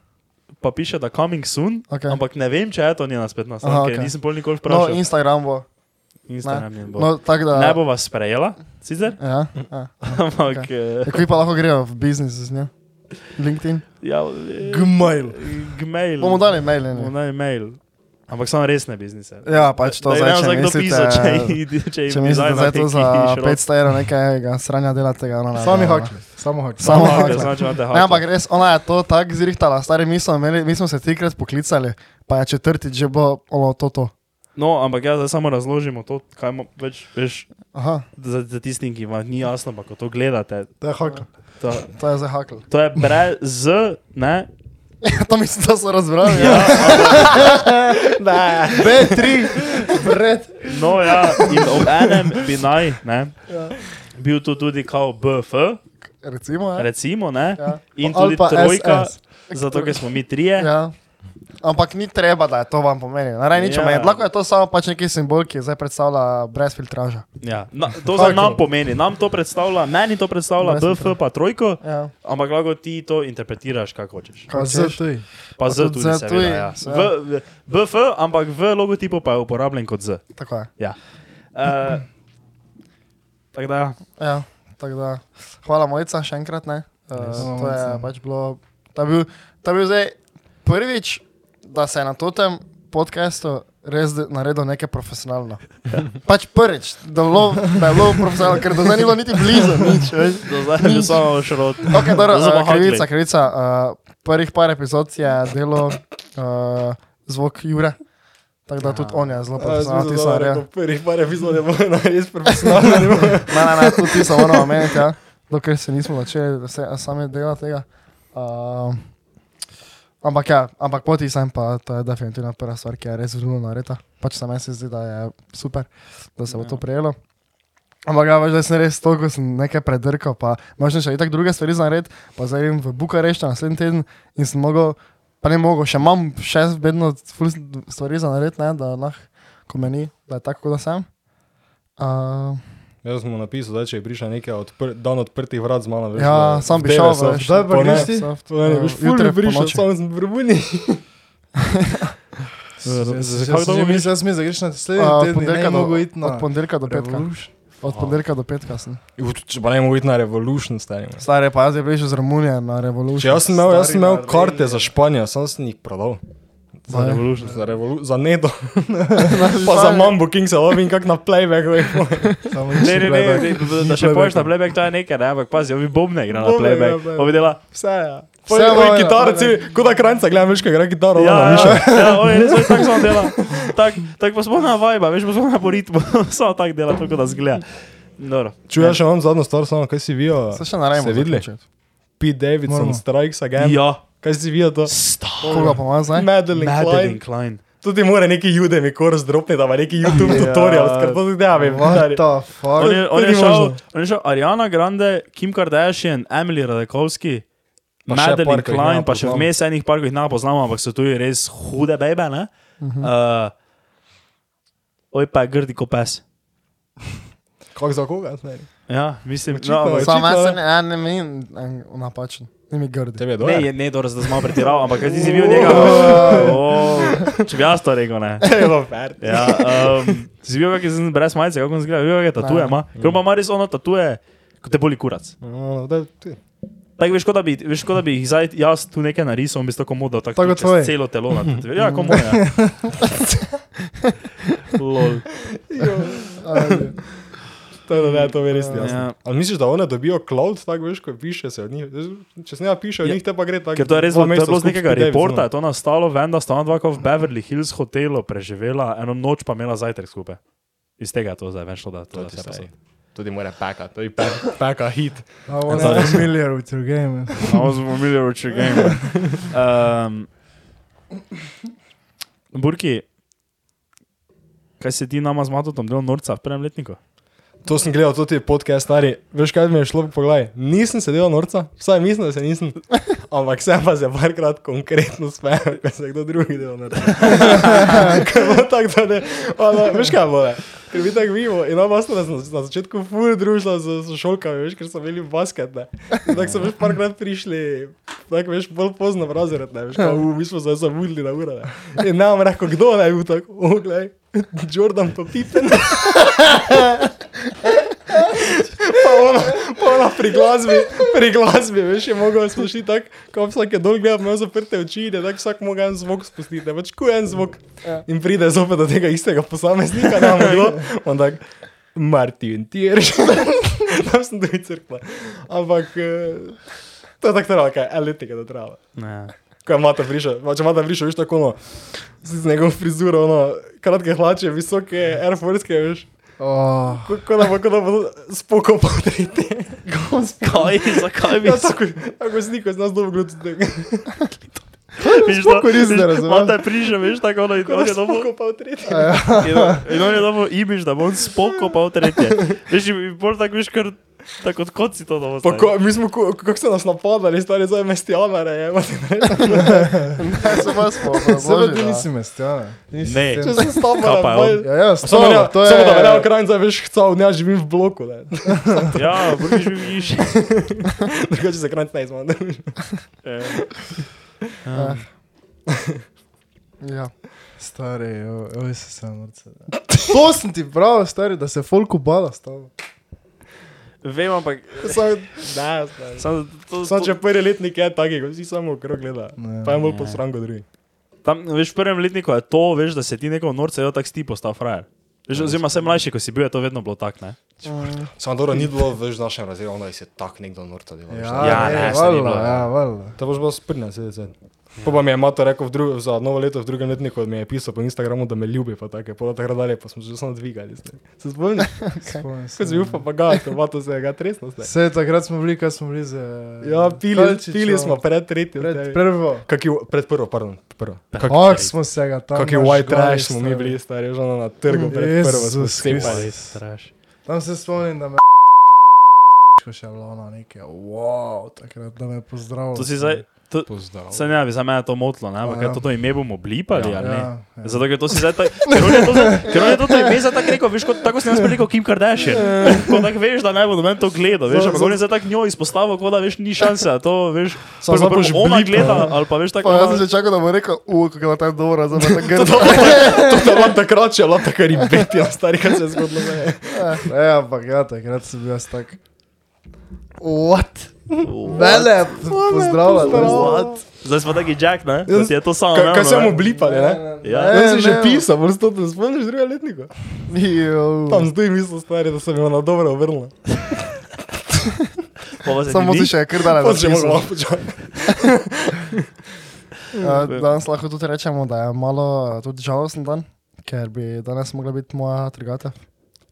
pa piše, da coming soon, Okay. ampak ne vem, če je to njena spletna stran, Aha, Aha, ker nisem pol nikoli No, vprašal. Instagram bo. Instagram njen bo. No, tako da. Ne bo vas sprejela, sicer, Ja, ja. ampak okay. Kako pa lahko grejo v biznis z njo? LinkedIn. ja, eh, Gmail. Gmail. Bomo dali mail. Bomo Ne? dali mail. Ampak samo resne biznise. Ja, pač to Da je zdaj, ne vem, zdaj kdo mislite, pisal, če, ji- če jim če mislite, dizajner da je to neki za šrot. 500 evrov nekaj sranja delate, ga ona ne. Sami dela, ne. hakli, samo hakli. Samo hakle, samo če imate Ne, hakle. ampak res, ona je to tako zrihtala, stari mi smo, imeli, mi smo se trikrat poklicali, pa je četrtič že bo ono to to. No, ampak jaz zdaj samo razložimo to, kaj imamo več, veš, Aha, za, za tistim, ki vam ni jasno, pa ko to gledate. To je hakli. To, to je zdaj hakl. to je brez z, ne? to mislim, da so razbrali. Ja, Ne, B3, bred. no ja, in ob enem bi naj, ne? Bil tu tudi kao BF, Recimo, ja. recimo, ne? ja. In tudi trojka, zato ker smo mi trije. Ja. Ampak ni treba, da je to vam pomeni. Naraj nič Ja. Lahko je to samo pač neki simbol, ki zdaj predstavlja brez filtraža. Ja. Na, to za nam pomeni, nam to predstavlja, meni to predstavlja Brez BF pa trojko, Ja. ampak lahko ti to interpretiraš, kako hočeš. Pa z tuj. Pa z Z seveda, tuj, ja. se- v, v, BF, ampak v logotipu pa je uporabljen kot Z. Tako je. Ja. Uh, tako da, ja. Ja, tako da, hvala Mojca še enkrat. Ne. Uh, Res. to Hvala, je pač bilo, to je bil, to je bil zdaj prvič, da se je na tem podkastu res naredil nekaj profesionalno. Pač prvič, da je bilo, da je bilo profesionalno, ker do zdaj ni bilo niti blizu nič. Veš. Do zdaj je bil samo šrot. Okay, dobro, uh, krivica, krivica. Uh, prvih par epizod je delo uh, zvok Jure. Tako da tudi on je zelo profesionalen, ti so rekel. Prvih par epizod je bilo res profesionalno. Ne, ne, ne, tudi ti so moramo omeniti, ja. dokler se nismo začeli da se, sami delati tega. Uh, ampak ja, ampak poti sem pa, to je definitivno prva stvar, ki je res zelo nareta. Pač se meni zdi, da je super, da se bo to prijelo. Ampak ja, veš, da sem res toliko sem nekaj predrkal, pa možno še itak druge stvari za nared, pa zdaj idem v Bukarešti naslednji teden in sem mogel, pa ne mogel, še imam še vedno stvari za nared, ne, da lahko meni, da je tako, da sem. Uh, Jaz sem mu napisal, da če je prišel nekaj odpr dan odprtih vrat z mano. veš, Ja, da- sam bi šel, veš. Pa ne, greš ti? Uh, jutri bi prišel, sam sem prebuni. Zakaj to mi misliš? zdaj mi zagreš na naslednji Uh, teden, od ponedeljka do petka. Od ponedeljka do petka sem. Če pa ne mogo iti na Revolution, stari. man. Stare pa jaz je prišel z Romunije na Revolution. Če jaz sem imel, jaz sem imel Stari karte za Španijo, sam sem jih prodal. Za Revolution. Za, revolu za Nedo. pa za Mambo King se lovim kak na playback. veš. Ne, ne, ne, playback. ne, Ni da še poješ na playback, to je nekaj, ne, ampak pazi, ovi bobne igra na Bobne playback. playback. Ovi dela. Vse je. Vse Vse je moje, kitara, ja, cel, kot da krajca, gledam, veš, kaj igra kitaro. Ja, ona, ja, ja, res ovi tako samo dela. Tak, tak pa smo na vibe, veš, pa smo na ritmu, samo tako dela, tako da zgleda. Dobro. Čuj, jaz še imam zadnjo stvar, samo kaj si vijo. Se še. Ste videli? Pete Davidson. Strikes Again. Ja. Kaj si vijo to? Koga pa ima zdaj? Madeline Madeline Klein. Klein. Tudi mora neki Udemy kurs dropniti, da ima neki YouTube Ja. tutorial, ker to tudi ja vem. What stari. the fuck? On je, on, je šel, on je šel Ariana Grande, Kim Kardashian, Emily Radekovski, Pa Madeline Klein, ne pa še vmes enih par, ki jih ne poznamo, ampak so tudi res hude bebe, ne? Uh, oj pa je grdi kot pes. Kako za koga? Ja, mislim, Očitno no, je. Sam Očitno jaz je. se ne, ja, ne menim, napačen. Ni mi grdi. Tebe je Ne, dojer. je ne, dobro, da sem malo pretiral, ampak ti si bil njega? Oh, če bi jaz to rekel, ne. Evo, fer. Ja, um, si bil kakšen brez majice, kako on zgleda, bil kakšne tatuje Ne. ima. Ker pa ima res ono tatuje, kot te boli kurac. No, da, ti. Tako veš, kot da bi, veš, kot da bi jih zdaj jaz tu nekaj narisal, bi s tako model, tako, Tako tako tvoj. čez celo telo na tebe. Ja, komu je. Lol. To je, da ne, to mi res Ja. jasno. Ali misliš, da one dobijo cloud, tako veš, ko piše se od njih? Če se ne piše od Ja. njih, te pa gre tako. Ker to je res bilo, to je bilo z nekega reporta, je to nastalo, vem, da sta ona dva v Beverly Hills hotelu preživela, eno noč pa imela zajtrk skupaj. Iz tega je to zdaj veš, da to To je vse. Tudi mora peka, to je pe- peka hit. I was familiar with your game. I was familiar with your game. Um, Burki, kaj se ti nama z Matotom delal norca v prvem letniku? To sem gledal, to je podcast stari. Veš, kaj mi je šlo, pogledaj. Nisem sedel norca, vsaj mislim, da se nisem. Ampak sem pa se parkrat konkretno smejal, ker se kdo drugi delal norca. Ker bo tako, da ne. Ono, veš kaj bo, ne? Ker mi tako vidimo in ona vas na, na začetku ful družila z, z šolkami, veš, ker so imeli basket, ne. Tako so veš parkrat prišli, tako veš, bolj pozno v razred, ne. Veš, kao, "U, mi smo zdaj zamudili na uro, ne. In nam rekel, kdo naj bi bil tako, oglej, Jordan pa Pippen. Pa ona, pa ona pri glasbi, pri glasbi, veš, je mogel slušati tako, ko vsak je dol gledal, ima zaprte oči, da tako vsak moga en zvok spustiti, pač ko en zvok. In pride zopet do tega istega posameznika, ne vem kdo, on tak, Martin, ti je rešil. Tam sem tudi crkva. Ampak, eh, to je tako trajalo, kaj, je to trajalo. Ne. Ko je mata prišel, če mata prišel, veš tako, no, z njegovo frizuro, ono, kratke hlače, visoke Air Force, veš. Oh, Ko ko da bo, da bo spokoj po tretje. Kaj, zakaj bi Ja, tako, tako sniko z nas dobro gledati. Viš, sploh nisem razumel. Mata prišel, veš, tako ono, in on je dobil, Spokoj po tretje. in on- je dobil imiš, da bo on spoko pa v tretje. Veš, in bolj tako, veš, kar tako kot si to dobil. Pa ko, mi smo, ko- kako so nas napadali, stari zdaj mestijanare, je, Ne, se vas Sebe spomnim. ti nisi mestjana. Ne. če sem Kaj pa je on? Ja, ja, stvarno, ne, to je... samo da verjamem, kraj zdaj veš, chcel, ne, živim v bloku, ne. Ja, burgiš bi viš. Drugače se kraj ne izmam. Ja. Stari, oj se sam norce. To sem ti prav, stari, da se folku bala stalo. Vem, ampak, Sam, ne, stari. sam, to, Sam to, če prvi letnik je taki, ko si samo okrog gleda. Ne. Pa je bolj Ne. posran kot drugi. Tam, veš, v prvem letniku je to, veš, da se ti neko norce, jo tak sti postal frajer. Veš, oziroma, sem mlajši, ko si bil, je to vedno bilo tak, ne? Samo dobro, ni bilo več v našem razredu, da je se tak nekdo norta delal. veš. Ja, Ja, ne, ne, ni valjda, bilo, ja. ja, valjda. To boš bilo sprnjen, sedaj. Pa pa mi je mato rekel v drug, za novo leto v drugem letniku, mi je pisal po Instagramu, da me ljubi, pa tako, pa takrat dalje, pa smo že samo dvigali. zdaj. Se spomniš? Spomnim se, Ko si bil pa pa ga, to mato se je ga tresno. zdaj. Vse takrat smo bili, kaj smo bili z... Ja, pili, pili smo pred tretjim. Pred prvo. Kaki, pred prvo, pardon, prvo. Kak, Kako smo se ga tam... kaki white trash smo mi bili, stari, že na trgu pred prvo smo Jezus se Kristus. cepali. Tam se spomnim, da me še je bila ona nekaj, wow, takrat da me je pozdravila. To si zdaj, to, Pozdrav. se ne bi za mene to motlo, ne? Ampak Ja. ja. to, to ime bomo blipali, Ja. ali ne? Ja, ja. Zato, ker to si zdaj tak, ker on je to, ker on je to, to ime zdaj tako rekel, veš, kot, tako si nas rekel Kim Kardashian. Ko tako veš, da ne bo noben to gledal, veš, Za- ampak za- on je zdaj tako njo izpostavil, kot da veš, ni šanse, to veš, Samo prvo, zdaj boš ona gleda, ali pa veš tako. Pa jaz sem že čakal, da bo rekel, uf, kako je ta dobra, zdaj pa tako grdo. To je bilo takrat, če je bilo tako ribeti, stari, kaj se je zgodilo. ne. Ne, ampak ja, takrat sem bil jaz tak. What? Mene, pozdravljam. What? Zdaj smo taki Jack, ne? Da ti je to samo. Kaj- se mu ne? blipali, ne? Ja. Jaz si že ne. pisal, moraš to, da spomniš druga letnika. Tam zdaj misliš, stari, da sem jo na dobro vrnil. Samo si še kar če moram malo počakati. Danes lahko tudi rečemo, da je malo tudi žalosten dan, ker bi danes mogla biti moja trgata,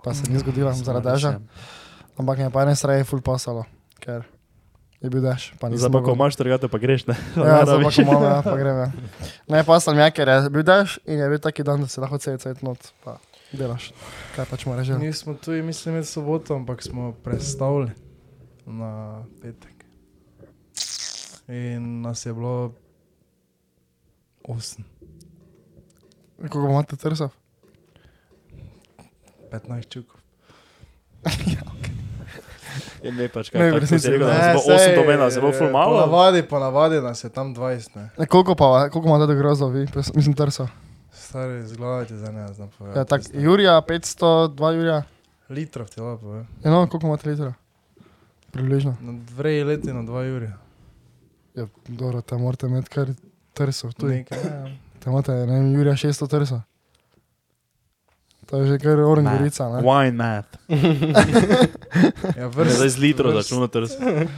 pa se ni zgodila zaradi dežja. Ampak mi je pa ene sreje ful pasalo, ker je bil Zdaj pa, ko imaš trgate, pa greš, ne? Ja, zdaj pa ko imam, ja, pa grem. Ja. Ne, pa sem ja, ker je bil dež in je bil taki dan, da si lahko cel cel not, pa delaš. Kaj pač moraš že. Mi smo tu, mislim, med soboto, ampak smo predstavili na petek. In nas je bilo osem, Koliko imate trsov? 15 čukov. Je ne pač kaj. tako resnici si rekel, ne. da nas bo 8 domena, zelo ful malo. Ponavadi, ponavadi nas je tam 20, ne. Ne, koliko pa, koliko imate do grozov vi, Pres- mislim trsov? Stari, zgledajte za ne, znam povedati. Ja, tak, Jurija, 500, 2 Jurija. Litrov ti lahko povem. Ja, no, koliko imate litra? Približno. Na dve leti na 2 jurja. Ja, dobro, tam morate imeti kar trsov. Tu Nekaj, ja. Tam imate, ne vem, Jurija 600 trsov. To je že kar orangurica, ne? Wine math. Ja, Ne, Zdaj z litro vrst- trs.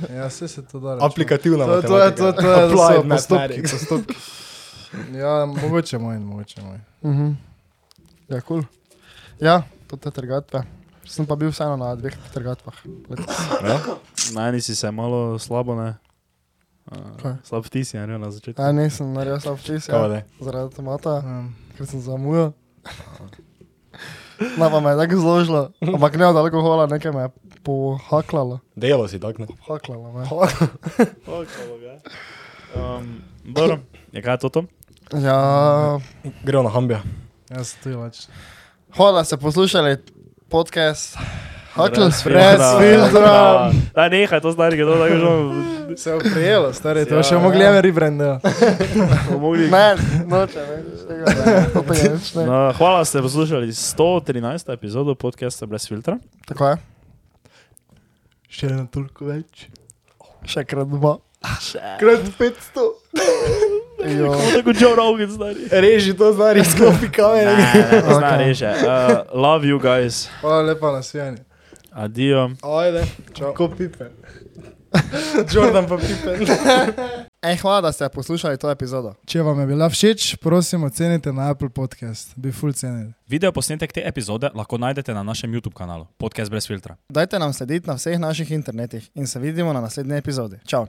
Ja, vse se to da. reči. Aplikativna To, to je, to, to je, to Applied so postopki, mathematics. postopki. Ja, mogoče moj, mogoče moj. Mhm. Ja, kul. Cool. Ja, to te trgatve. Sem pa bil vseeno na dveh trgatvah. letos. Na eni si se malo slabo, ne? Kaj? Uh, slab vtis je naredil na začetku. Ja, nisem naredil slab Kaj ja, zaradi tomata, Um, ker sem zamujal. No, pa me je tako zložilo, ampak ne od alkohola, nekaj me je pohaklalo. Delo si tak, ne? Haklalo me. Um, dobro, je kaj to? to? Ja, Gremo na hambija. jaz tu lač. hvala, da ste poslušali podcast. Hakl, Brez filtra. Da, nehaj to stari, to tako že Se je prijelo, stari, to Ja, še ja. mogli bomo mogli. Ne, noče ne, je ne. No, hvala, da ste poslušali 113. epizodo podcasta Brez filtra. Tako je, Še eno toliko več. še krat dva. Krat 500. Jo. Tako Joe Rogan, stari. Reži to, znari, sklopi Ne, kamere. ne, to zna Ok. reže. Uh, love you guys. Hvala lepa na svijanje. Adijo. Ajde, čau. Ko pipe. Jordan pa pipen. Ej, hvala, da ste poslušali to epizodo. Če vam je bila všeč, prosim ocenite na Apple Podcast. Bi full cenili. Video posnetek te epizode lahko najdete na našem YouTube kanalu Podcast Brez filtra. Dajte nam slediti na vseh naših internetih in se vidimo na naslednji epizodi. Čau!